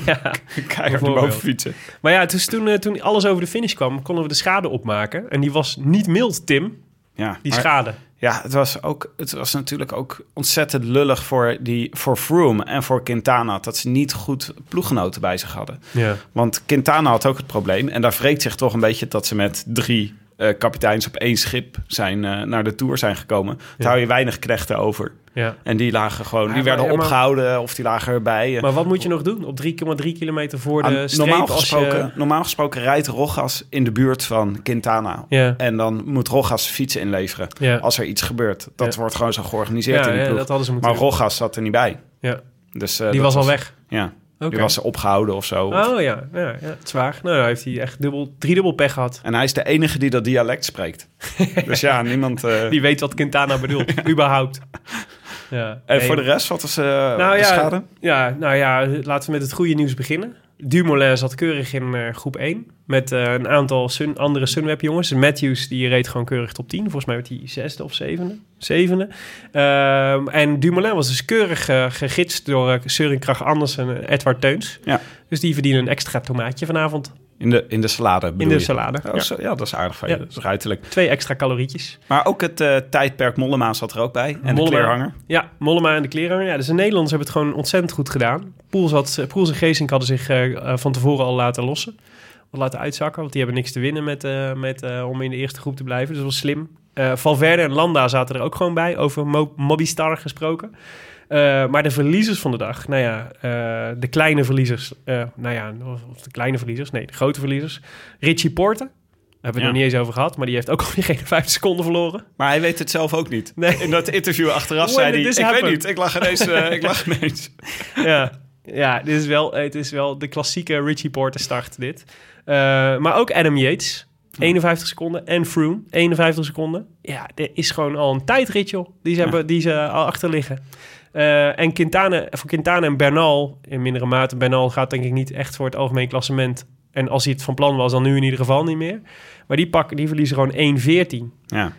ja. Keihard boven fietsen. Maar ja, dus toen, eh, toen alles over de finish kwam, konden we de schade opmaken. En die was niet mild, Tim, Ja, die maar- schade. Ja, het was, ook, het was natuurlijk ook ontzettend lullig voor, die, voor Froome en voor Quintana... dat ze niet goed ploeggenoten bij zich hadden. Ja. Want Quintana had ook het probleem. En daar wreekt zich toch een beetje dat ze met drie kapiteins op één schip zijn, eh, naar de Tour zijn gekomen. Daar Ja. hou je weinig knechten over. Ja. En die lagen gewoon, Ja, die werden ja, maar- opgehouden of die lagen erbij. Maar wat moet je nog doen op 3,3 kilometer voor de streep? normaal, als gesproken, je... normaal gesproken rijdt Rogas in de buurt van Quintana. Ja. En dan moet Rogas fietsen inleveren Ja. als er iets gebeurt. Dat Ja. wordt gewoon zo georganiseerd Ja, in de ja, ploeg. dat hadden ze moeten maar doen. Rogas zat er niet bij. Ja. Dus, eh, Die was al weg. Ja, Die was opgehouden of zo. Oh ja, ja, ja het is waar. Nou, dan heeft hij echt dubbel, driedubbel pech gehad. En hij is de enige die dat dialect spreekt. dus ja, niemand... eh, Die weet wat Quintana bedoelt, überhaupt. Ja. En Nee, voor de rest, wat is eh nou de ja, schade? Ja, nou ja, laten we met het goede nieuws beginnen. Dumoulin zat keurig in eh, groep 1. Met eh, een aantal Sun, andere Sunweb jongens. Matthews die reed gewoon keurig top 10. Volgens mij werd hij zesde of zevende. zevende. Ehm, en Dumoulin was dus keurig eh, gegidst door Søren Kragh Andersen en Edward Teuns. Ja. Dus die verdienen een extra tomaatje vanavond In de, in de salade in de je? salade. Oh, Ja. zo- ja, dat is aardig van je. Ja. Dat is ruiterlijk. Twee extra calorietjes. Maar ook het eh, tijdperk Mollema zat er ook bij. En de kleerhanger. Ja, Mollema en de kleerhanger. Ja, dus de Nederlanders hebben het gewoon ontzettend goed gedaan. Poels, had, eh, Poels en Geesink hadden zich eh, van tevoren al laten lossen. Wat laten uitzakken, want die hebben niks te winnen met, met, om in de eerste groep te blijven. Dus dat was slim. Valverde en Landa zaten er ook gewoon bij, over Mo Mobistar gesproken. Eh, maar de verliezers van de dag, nou ja, eh, de kleine verliezers, eh, nou ja, of de kleine verliezers, nee, de grote verliezers. Richie Porte, daar hebben we het nog niet eens over gehad, maar die heeft ook alweer geen vijf seconden verloren. Maar hij weet het zelf ook niet. Nee. In dat interview achteraf zei hij... Ik happen?" weet niet, ik lag ineens. ik lag ineens. ja, ja dit is wel, het is wel de klassieke Richie Porter start dit. Maar ook Adam Yates, 51 seconden. En Froome, 51 seconden. Ja, dit is gewoon al een tijdrit, joh. Die ze, hebben, die ze al achter liggen. Eh, en Quintana, voor Quintana en Bernal, in mindere mate. Bernal gaat denk ik niet echt voor het algemeen klassement. En als hij het van plan was, dan nu in ieder geval niet meer. Maar die, pakken, die verliezen gewoon 1.14. Ja.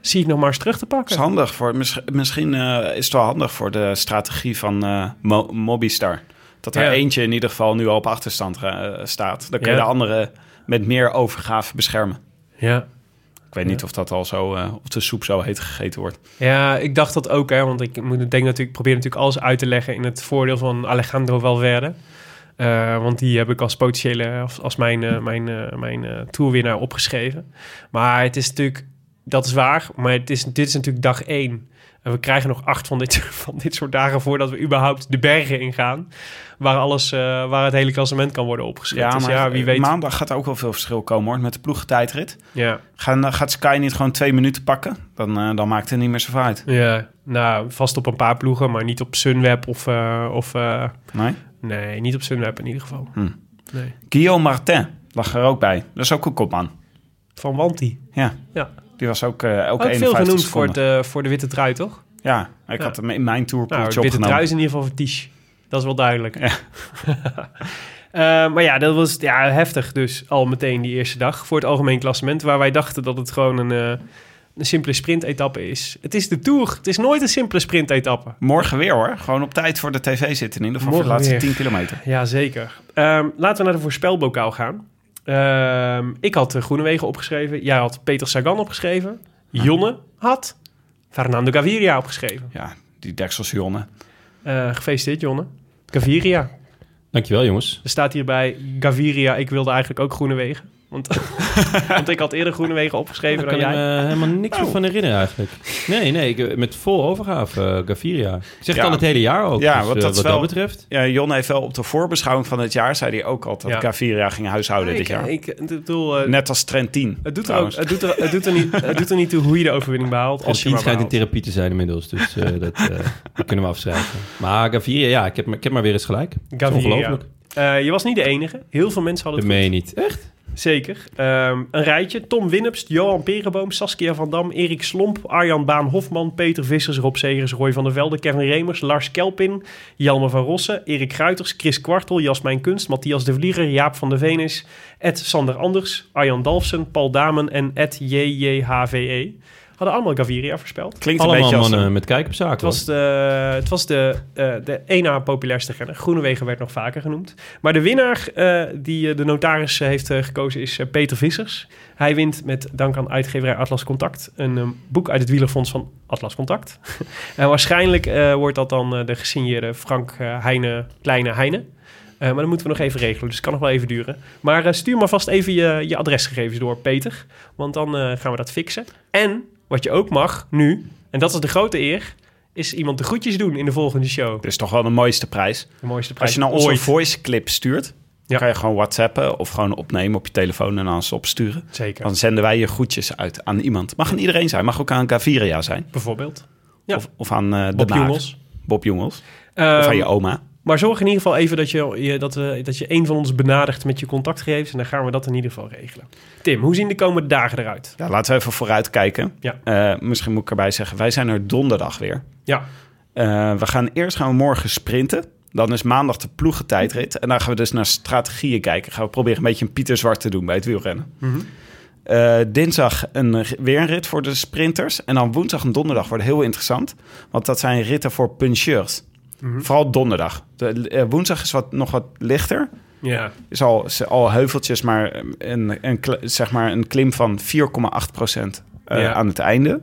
Zie ik nog maar eens terug te Het is pakken. handig voor... mis- Misschien eh, is het wel handig voor de strategie van Mo- Mobistar. Dat er Ja. eentje in ieder geval nu al op achterstand staat. Dan kun je Ja. de andere met meer overgave beschermen. Ja. Ik weet niet of dat al zo... eh of de soep zo heet gegeten wordt. Ja, ik dacht dat ook, hè, want ik moet, denk natuurlijk, probeer natuurlijk alles uit te leggen in het voordeel van Alejandro Valverde. Eh, want die heb ik als potentiële, als, als mijn, eh, mijn, mijn tourwinnaar opgeschreven. Maar het is natuurlijk, dat is waar, maar het is, dit is natuurlijk dag één. En we krijgen nog acht van dit, van dit soort dagen voordat we überhaupt de bergen ingaan. Waar, alles, eh, waar het hele klassement kan worden opgeschreven. dus ja, wie weet. maandag gaat er ook wel veel verschil komen hoor. Met de ploegentijdrit. Ja, Gaan, eh, gaat Sky niet gewoon twee minuten pakken? Dan, eh, dan maakt het niet meer zoveel uit. ja, nou, vast op een paar ploegen, maar niet op Sunweb of... of Nee? Nee, niet op Sunweb in ieder geval. Hm. Nee. Guillaume Martin lag er ook bij. Dat is ook een kopman. Van Wanti. Ja. Ja. Die was ook, eh ook Ook veel 51 genoemd voor de, voor de witte trui, toch? Ja, ik Ja. had hem in mijn Nou, tourpoeltje de witte opgenomen. trui is in ieder geval voor Tisch. Dat is wel duidelijk. Ja. Eh, maar ja, dat was ja, heftig dus al meteen die eerste dag voor het algemeen klassement. Waar wij dachten dat het gewoon een, eh, een simpele sprintetappe is. Het is de Tour. Het is nooit een simpele sprintetappe. Morgen weer hoor. Gewoon op tijd voor de tv zitten. In ieder geval voor de laatste weer. 10 kilometer. Ja, zeker. Ehm, laten we naar de voorspelbokaal gaan. Ehm, ik had de Groenewegen opgeschreven. Jij had Peter Sagan opgeschreven. Jonne had Fernando Gaviria opgeschreven. Ja, die Deksels Jonne. Eh, gefeliciteerd, Jonne. Gaviria. Dankjewel, jongens. Er staat hierbij Gaviria. Ik wilde eigenlijk ook Groenewegen. Want, want ik had eerder Groenewegen opgeschreven dan kan ik jij. me helemaal niks Oh. meer van herinneren eigenlijk. Nee, nee, ik, met vol overgave, eh, Gaviria. Ik zeg Ja. het al het hele jaar ook. Ja, dus, want eh, dat wat wel- dat betreft. Ja, Jon heeft wel op de voorbeschouwing van het jaar... zei hij ook al dat Ja. Gaviria ging huishouden dit ik, jaar. ik, ik bedoel, eh, Net als Trentin. het, doet er ook, het, doet er, het, doet er niet, het doet er niet toe hoe je de overwinning behaalt. Als je schijnt in therapie te zijn inmiddels, dus eh, dat, eh, dat kunnen we afschrijven. Maar Gaviria, ja, ik heb, ik heb maar weer eens gelijk. Dat Gaviria. ongelooflijk. Eh, je was niet de enige. Heel veel mensen hadden Dat het meen goed. je niet. Echt? Zeker. Ehm, een rijtje. Tom Winnepst, Johan Perenboom, Saskia van Dam, Erik Slomp, Arjan Baan Hofman, Peter Vissers, Rob Segers, Roy van der Velde, Kevin Remers, Lars Kelpin, Jelme van Rossen, Erik Gruiters, Chris Kwartel, Jasmijn Kunst, Matthias de Vlieger, Jaap van de Venus, Ed Sander Anders, Arjan Dalfsen, Paul Damen en Ed JJHVE. Hadden allemaal Gaviria voorspeld. Klinkt een Allemaal beetje als... mannen een- met kijk op zaken. Het was de, het was de, eh, de één na populairste renner. Groenewegen werd nog vaker genoemd. Maar de winnaar eh, die eh, de notaris heeft gekozen is Peter Vissers. Hij wint met dank aan uitgeverij Atlas Contact een boek uit het wielerfonds van Atlas Contact. en waarschijnlijk eh, wordt dat dan eh, de gesigneerde Frank Heine, Kleine Heine. Eh, maar dan moeten we nog even regelen, dus het kan nog wel even duren. Maar eh, stuur maar vast even je, je adresgegevens door, Peter. Want dan eh, gaan we dat fixen. En wat je ook mag nu, en dat is de grote eer, is iemand de groetjes doen in de volgende show. Dit is toch wel de mooiste prijs. De mooiste prijs Als je nou ons een ooit. voice clip stuurt, Ja. dan kan je gewoon whatsappen of gewoon opnemen op je telefoon en dan ze opsturen. Zeker, Dan zenden wij je groetjes uit aan iemand. Mag aan iedereen zijn, mag ook aan Gaviria zijn. bijvoorbeeld. Ja. Of, of aan eh, de Bob. Jongels. Bob Jongels. Ehm, of aan je oma. Maar zorg in ieder geval even dat je, je, dat, we, dat je een van ons benadert met je contactgegevens. En dan gaan we dat in ieder geval regelen. Tim, hoe zien de komende dagen eruit? Ja, laten we even vooruit kijken. Ja. Eh, misschien moet ik erbij zeggen, wij zijn er donderdag weer. Ja, Eh, we gaan eerst gaan we morgen sprinten. Dan is maandag de ploegentijdrit. En dan gaan we dus naar strategieën kijken. Gaan we proberen een beetje een Pieter Zwart te doen bij het wielrennen. Mhm. Eh, dinsdag een, weer een rit voor de sprinters. En dan woensdag en donderdag wordt heel interessant. Want dat zijn ritten voor puncheurs. Mhm. Vooral donderdag. De, eh, woensdag is wat, nog wat lichter. ja. Is al, is al heuveltjes, maar een, een, zeg maar een klim van 4,8 procent eh, Ja. aan het einde.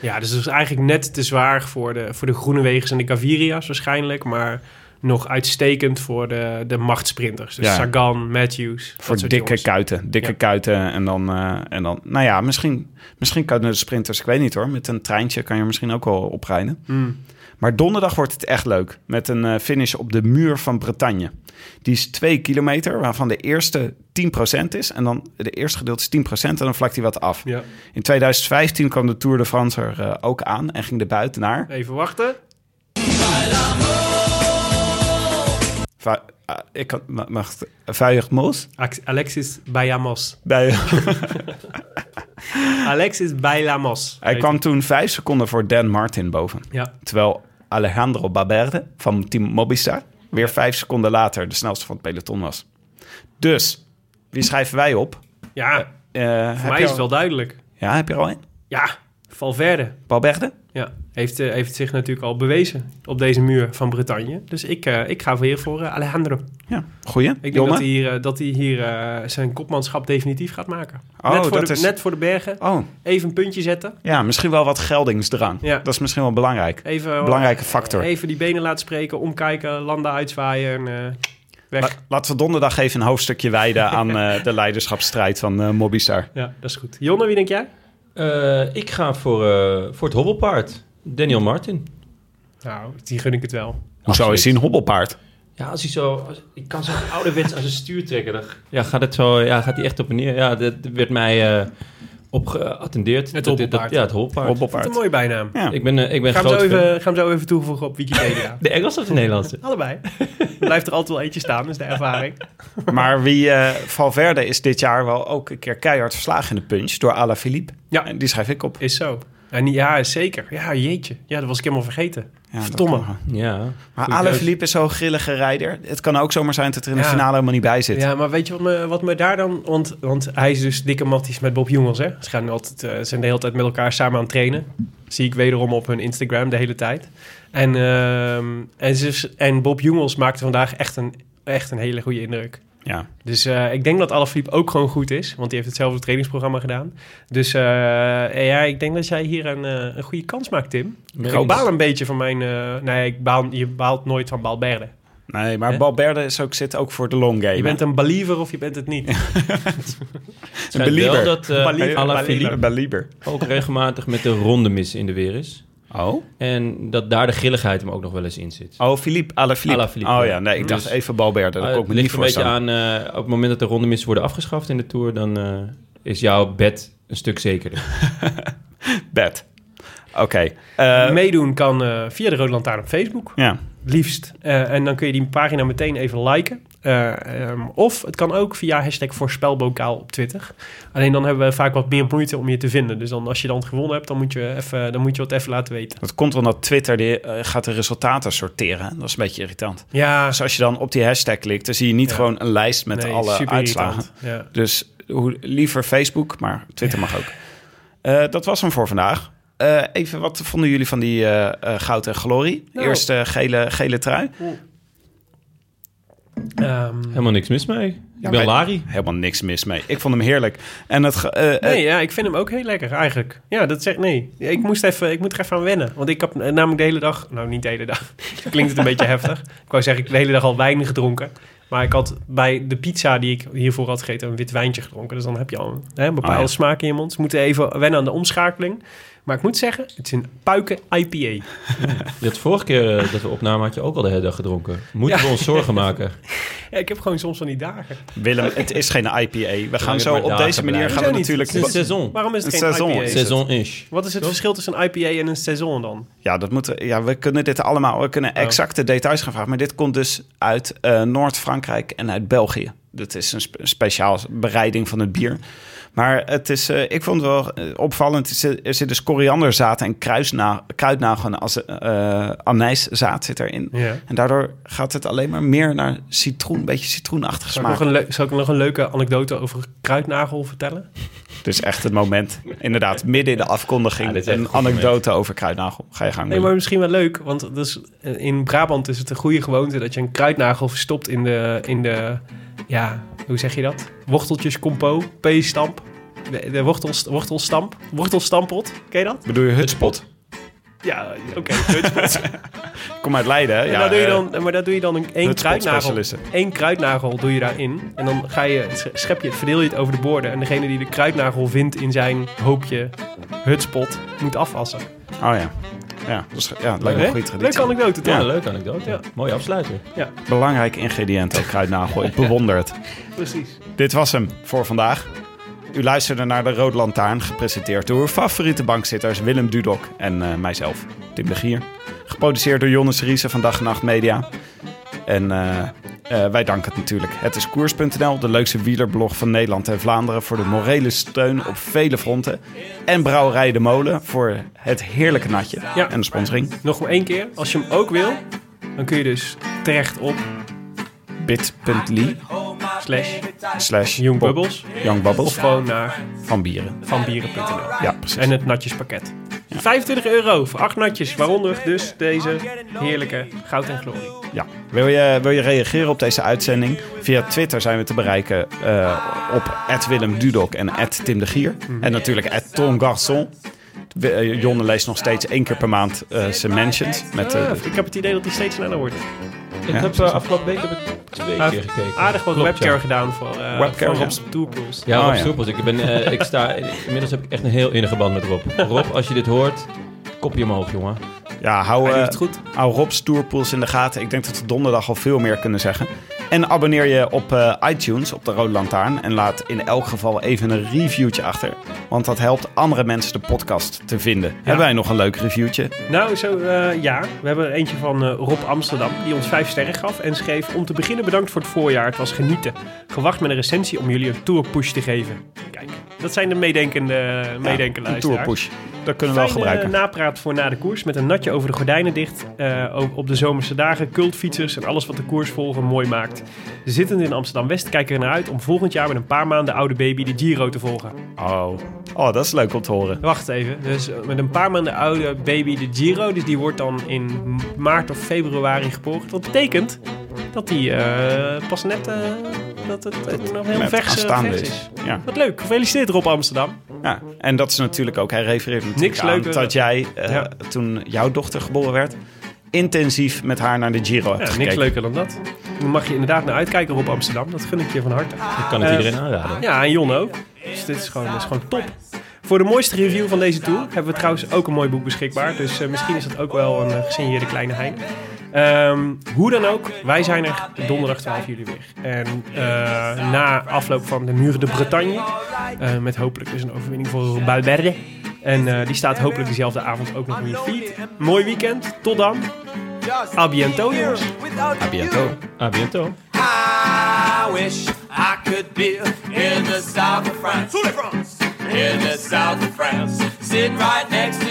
ja, dus het is eigenlijk net te zwaar voor de, voor de groene wegens en de Gaviria's waarschijnlijk. Maar nog uitstekend voor de, de machtsprinters. Dus Ja. Sagan, Matthews. Voor dikke jongens. kuiten. Dikke Ja. kuiten. En dan, eh, en dan, nou ja, misschien, misschien kunnen de sprinters, ik weet niet hoor. Met een treintje kan je misschien ook wel oprijden. Mm. Maar donderdag wordt het echt leuk. Met een eh, finish op de muur van Bretagne. Die is 2 kilometer, waarvan de eerste 10% is. En dan de eerste gedeelte is 10% en dan vlakt hij wat af. Ja. In 2015 kwam de Tour de France er eh, ook aan en ging de buiten naar. Even wachten. Va- ah, ik kan, mag Moos? Ax- Alexis Bayamos. Bij, Alexis Bailamos. hij kwam toen vijf seconden voor Dan Martin boven. Ja, Terwijl Alejandro Baberde van Team Mobistar weer vijf seconden later de snelste van het peloton was. Dus, wie schrijven wij op? ja Eh, voor heb mij is al- het wel duidelijk. Ja, heb je er al een? Ja, Valverde. Balberde? Ja, heeft, eh, heeft zich natuurlijk al bewezen op deze muur van Bretagne. Dus ik, eh, ik ga weer voor eh, Alejandro. Ja, goeie. Ik denk Jonne? dat hij hier, dat hij hier zijn kopmanschap definitief gaat maken. Oh, net, voor dat de, is- net voor de bergen. Oh, Even een puntje zetten. ja, misschien wel wat geldingsdrang. Ja. Dat is misschien wel belangrijk. Even, Belangrijke factor. Even die benen laten spreken, omkijken, landen uitzwaaien en eh. La- laten we donderdag even een hoofdstukje wijden aan eh, de leiderschapsstrijd van eh Mobistar. Ja, dat is goed. Jonne, wie denk jij? Eh, ik ga voor, eh, voor het hobbelpaard. Daniel Martin. Nou, die gun ik het wel. Hoezo is hij een hobbelpaard? Ja, als hij zo... Als, ik kan zo ouderwets aan zijn stuur trekken. Dan, ja, gaat, het zo, ja, gaat hij echt op en neer. Ja, dat werd mij eh op geattendeerd. Het Dat- dat- hobbelpaard. Ja, het hobbelpaard. Hobbelpaard. een mooie bijnaam. Ja. Ik ben, eh, ik ben Ga hem, zo groot fan. even, ga hem zo even toevoegen op Wikipedia. De Engelse of de Nederlandse? Allebei. Er blijft er altijd wel eentje staan, dat is de ervaring. Maar wie eh, Valverde is dit jaar wel ook een keer keihard verslagen in de punch door Alaphilippe. Ja. En die schrijf ik op. Is zo. En ja, zeker. Ja, jeetje. Ja, dat was ik helemaal vergeten. Ja, Verdomme. Ja. Maar Alaphilippe is zo'n grillige rijder. Het kan ook zomaar zijn dat er in de Ja. finale helemaal niet bij zit. Ja, maar weet je wat me, wat me daar dan... Want, want hij is dus dikke matties met Bob Jongels, hè? Ze gaan altijd, eh, zijn de hele tijd met elkaar samen aan het trainen. Zie ik wederom op hun Instagram de hele tijd. En, ehm, en, ze, en Bob Jongels maakte vandaag echt een, echt een hele goede indruk. Ja. Dus eh, ik denk dat Alaphilippe ook gewoon goed is. Want die heeft hetzelfde trainingsprogramma gedaan. Dus eh, ja, ik denk dat jij hier een, eh, een goede kans maakt, Tim. Ik baal een beetje van mijn... eh, nee, ik baal, je baalt nooit van Balberde. Nee, maar? Balberde is ook, zit ook voor de long game. Je bent een believer of je bent het niet. Schijnt believer. wel dat uh, Een ook regelmatig met de ronde mis in de weer is. Oh? En dat daar de grilligheid hem ook nog wel eens in zit. Oh, Philippe, Alaphilippe. Alaphilippe, oh ja. nee, ik dacht Dus- even Balberde. Dat Uh, me ligt een beetje aan, uh, op het moment dat de ronde missen worden afgeschaft in de Tour, dan uh, is jouw bed een stuk zekerder. Bed. Oké. eh, Meedoen kan uh, via de Rode Lantaarn op Facebook. ja. Liefst. Uh, en dan kun je die pagina meteen even liken. Uh, um, of het kan ook via hashtag voorspelbokaal op Twitter. Alleen dan hebben we vaak wat meer moeite om je te vinden. Dus dan, als je dan gewonnen hebt, dan moet je, even, dan moet je wat even laten weten. Dat komt omdat Twitter die, uh, gaat de resultaten sorteren. Dat is een beetje irritant. Ja. Dus als je dan op die hashtag klikt, dan zie je niet ja. gewoon een lijst met nee, alle uitslagen. Ja. Dus hoe, liever Facebook, maar Twitter mag ook. Dat was hem voor vandaag. Eh, even wat vonden jullie van die eh, eh, goud en glorie? Nou. Eerste gele, gele trui. Ehm, Helemaal niks mis mee. Ik ben wij- Lari. Helemaal niks mis mee. Ik vond hem heerlijk. En het, ge- nee, ja, ik vind hem ook heel lekker eigenlijk. Ja, dat zegt nee. Ik moest even, ik moet er even aan wennen. Want ik heb namelijk de hele dag, nou niet de hele dag, klinkt het een beetje heftig. Ik wou zeggen, ik heb de hele dag al wijn gedronken. Maar ik had bij de pizza die ik hiervoor had gegeten een wit wijntje gedronken. Dus dan heb je al een, hè, een bepaalde Oh ja. smaak in je mond. Dus we moeten even wennen aan de omschakeling. Maar ik moet zeggen, het is een puiken IPA. Had vorige keer eh, dat we opnamen, had je ook al de hele dag gedronken. Moeten Ja. we ons zorgen maken? Ja, ik heb gewoon soms van die dagen. Willem, het is geen IPA. We gaan zo op deze manier blijven. gaan we natuurlijk... Het is een seizoen. Waarom is het Een geen seizoen IPA? is het. Seizoen-ish. Wat is het verschil tussen een IPA en een saison dan? Ja, dat moeten, ja, we kunnen dit allemaal, we kunnen exacte details gaan vragen. Maar dit komt dus uit eh, Noord-Frankrijk en uit België. Dat is een spe- speciaal bereiding van het bier. Maar het is, eh, ik vond het wel eh, opvallend. Er zit- Er zit dus korianderzaad en kruisna, kruidnagel en als, eh anijszaad zit erin. Ja. En daardoor gaat het alleen maar meer naar citroen, een beetje citroenachtig Zal ik, nog smaak. een zal ik nog een leuke anekdote over kruidnagel vertellen? Dus echt het moment, inderdaad, midden in de afkondiging, Ja, een anekdote over kruidnagel. Ga je gang. Nee, maar misschien wel leuk, want dus, in Brabant is het een goede gewoonte dat je een kruidnagel verstopt in de, in de ja, hoe zeg je dat? Worteltjes compo, peestamp, de, de wortels, wortelstamp, wortelstamppot, ken je dat? Bedoel je hutspot? Ja, oké. hutspot. Ik kom uit Leiden, hè? En Ja, daar doe je eh, dan, maar daar doe je dan een, één kruidnagel, één kruidnagel doe je daarin. En dan ga je, schep je het, verdeel je het over de borden. En degene die de kruidnagel vindt in zijn hoopje hutspot, moet afwassen. Oh ja. Ja, dat, is, ja, me een goede traditie. Leuke anekdote, toch? Ja, leuke anekdote. Ja. Mooie afsluiter. Belangrijk ingrediënt ook, kruidnagel. Ik bewonder het. Precies. Dit was hem voor vandaag. U luisterde naar de Rode Lantaarn, gepresenteerd door uw favoriete bankzitters Willem Dudok en eh, mijzelf, Tim de Gier. Geproduceerd door Jonnes Riese van Dag en Nacht Media. En eh, eh, wij danken het natuurlijk. Het is koers.nl, de leukste wielerblog van Nederland en Vlaanderen... voor de morele steun op vele fronten. En Brouwerij de Molen voor het heerlijke natje Ja. en de sponsoring. Nog maar één keer. Als je hem ook wil, dan kun je dus terecht op bit.ly slash slash Young Bubbles. Young Bubbles Of gewoon naar van bieren. vanbieren.nl. Ja, precies. En het natjespakket. 25 euro voor acht natjes, waaronder dus deze heerlijke goud en glorie. Ja. Wil, je, wil je reageren op deze uitzending? Via Twitter zijn we te bereiken eh, op Willem Dudok en Tim de Gier. Mhm. En natuurlijk Ton Garçon. Eh, Jonne leest nog steeds één keer per maand eh, zijn mentions. Met, Ah, ik heb het idee dat die steeds sneller wordt. Ik Ja, heb uh, afgelopen week heb ik twee Ah, keer gekeken. Aardig wat Klopt, webcare ja. gedaan voor, eh Webcare, voor ja. Rob's Tourpools. Ja, Oh, Rob ja. Soepels. Ik, ben, eh, ik sta, inmiddels heb ik echt een heel innige band met Rob. Rob, als je dit hoort, kopje omhoog, jongen. ja, hou, Hij doet eh, het goed. hou Rob's Tourpools in de gaten. Ik denk dat we donderdag al veel meer kunnen zeggen. En abonneer je op eh, iTunes, op de Rode Lantaarn. En laat in elk geval even een reviewtje achter. Want dat helpt andere mensen de podcast te vinden. Hebben wij nog een leuk reviewtje? Nou, zo eh, ja. We hebben er eentje van eh, Rob Amsterdam, die ons vijf sterren gaf en schreef... Om te beginnen bedankt voor het voorjaar, het was genieten. Gewacht met een recensie om jullie een tourpush te geven. Kijk, dat zijn de meedenkende, meedenkende een luisteraars. tourpush. Dat kunnen we wel gebruiken. napraat voor na de koers met een natje over de gordijnen dicht. ook op de zomerse dagen, cultfietsers en alles wat de koers volgen mooi maakt. Zittend in Amsterdam-West kijken we naar uit om volgend jaar met een paar maanden oude baby de Giro te volgen. Oh. oh, dat is leuk om te horen. Wacht even, dus eh, met een paar maanden oude baby de Giro, dus die wordt dan in maart of februari geboren. Dat betekent dat die eh, pas net, dat het nog heel Met vers, is. is. Ja. Wat leuk, gefeliciteerd Rob Amsterdam. Ja, en dat is natuurlijk ook, hij refereert Niks aan leuker- dat jij, eh, Ja. toen jouw dochter geboren werd, intensief met haar naar de Giro hebt Ja, gekeken. niks leuker dan dat. Dan mag je inderdaad naar uitkijken Rob Amsterdam, dat gun ik je van harte. Ik kan het Eh, iedereen aanraden. Ja, en Jon ook. Dus dit is gewoon, dit is gewoon top. Voor de mooiste review van deze tour hebben we trouwens ook een mooi boek beschikbaar. Dus eh, misschien is dat ook wel een uh, gesigneerde kleine hein. Ehm, hoe dan ook, wij zijn er donderdag 12 juli weer. En eh, na afloop van de Muur de Bretagne, eh, met hopelijk dus een overwinning voor Balberde. En eh, die staat hopelijk diezelfde avond ook nog in je feed. Mooi weekend, tot dan. A biento, jongens. A biento. A biento. I wish I could be in the south of France. In the south of France, sitting right next to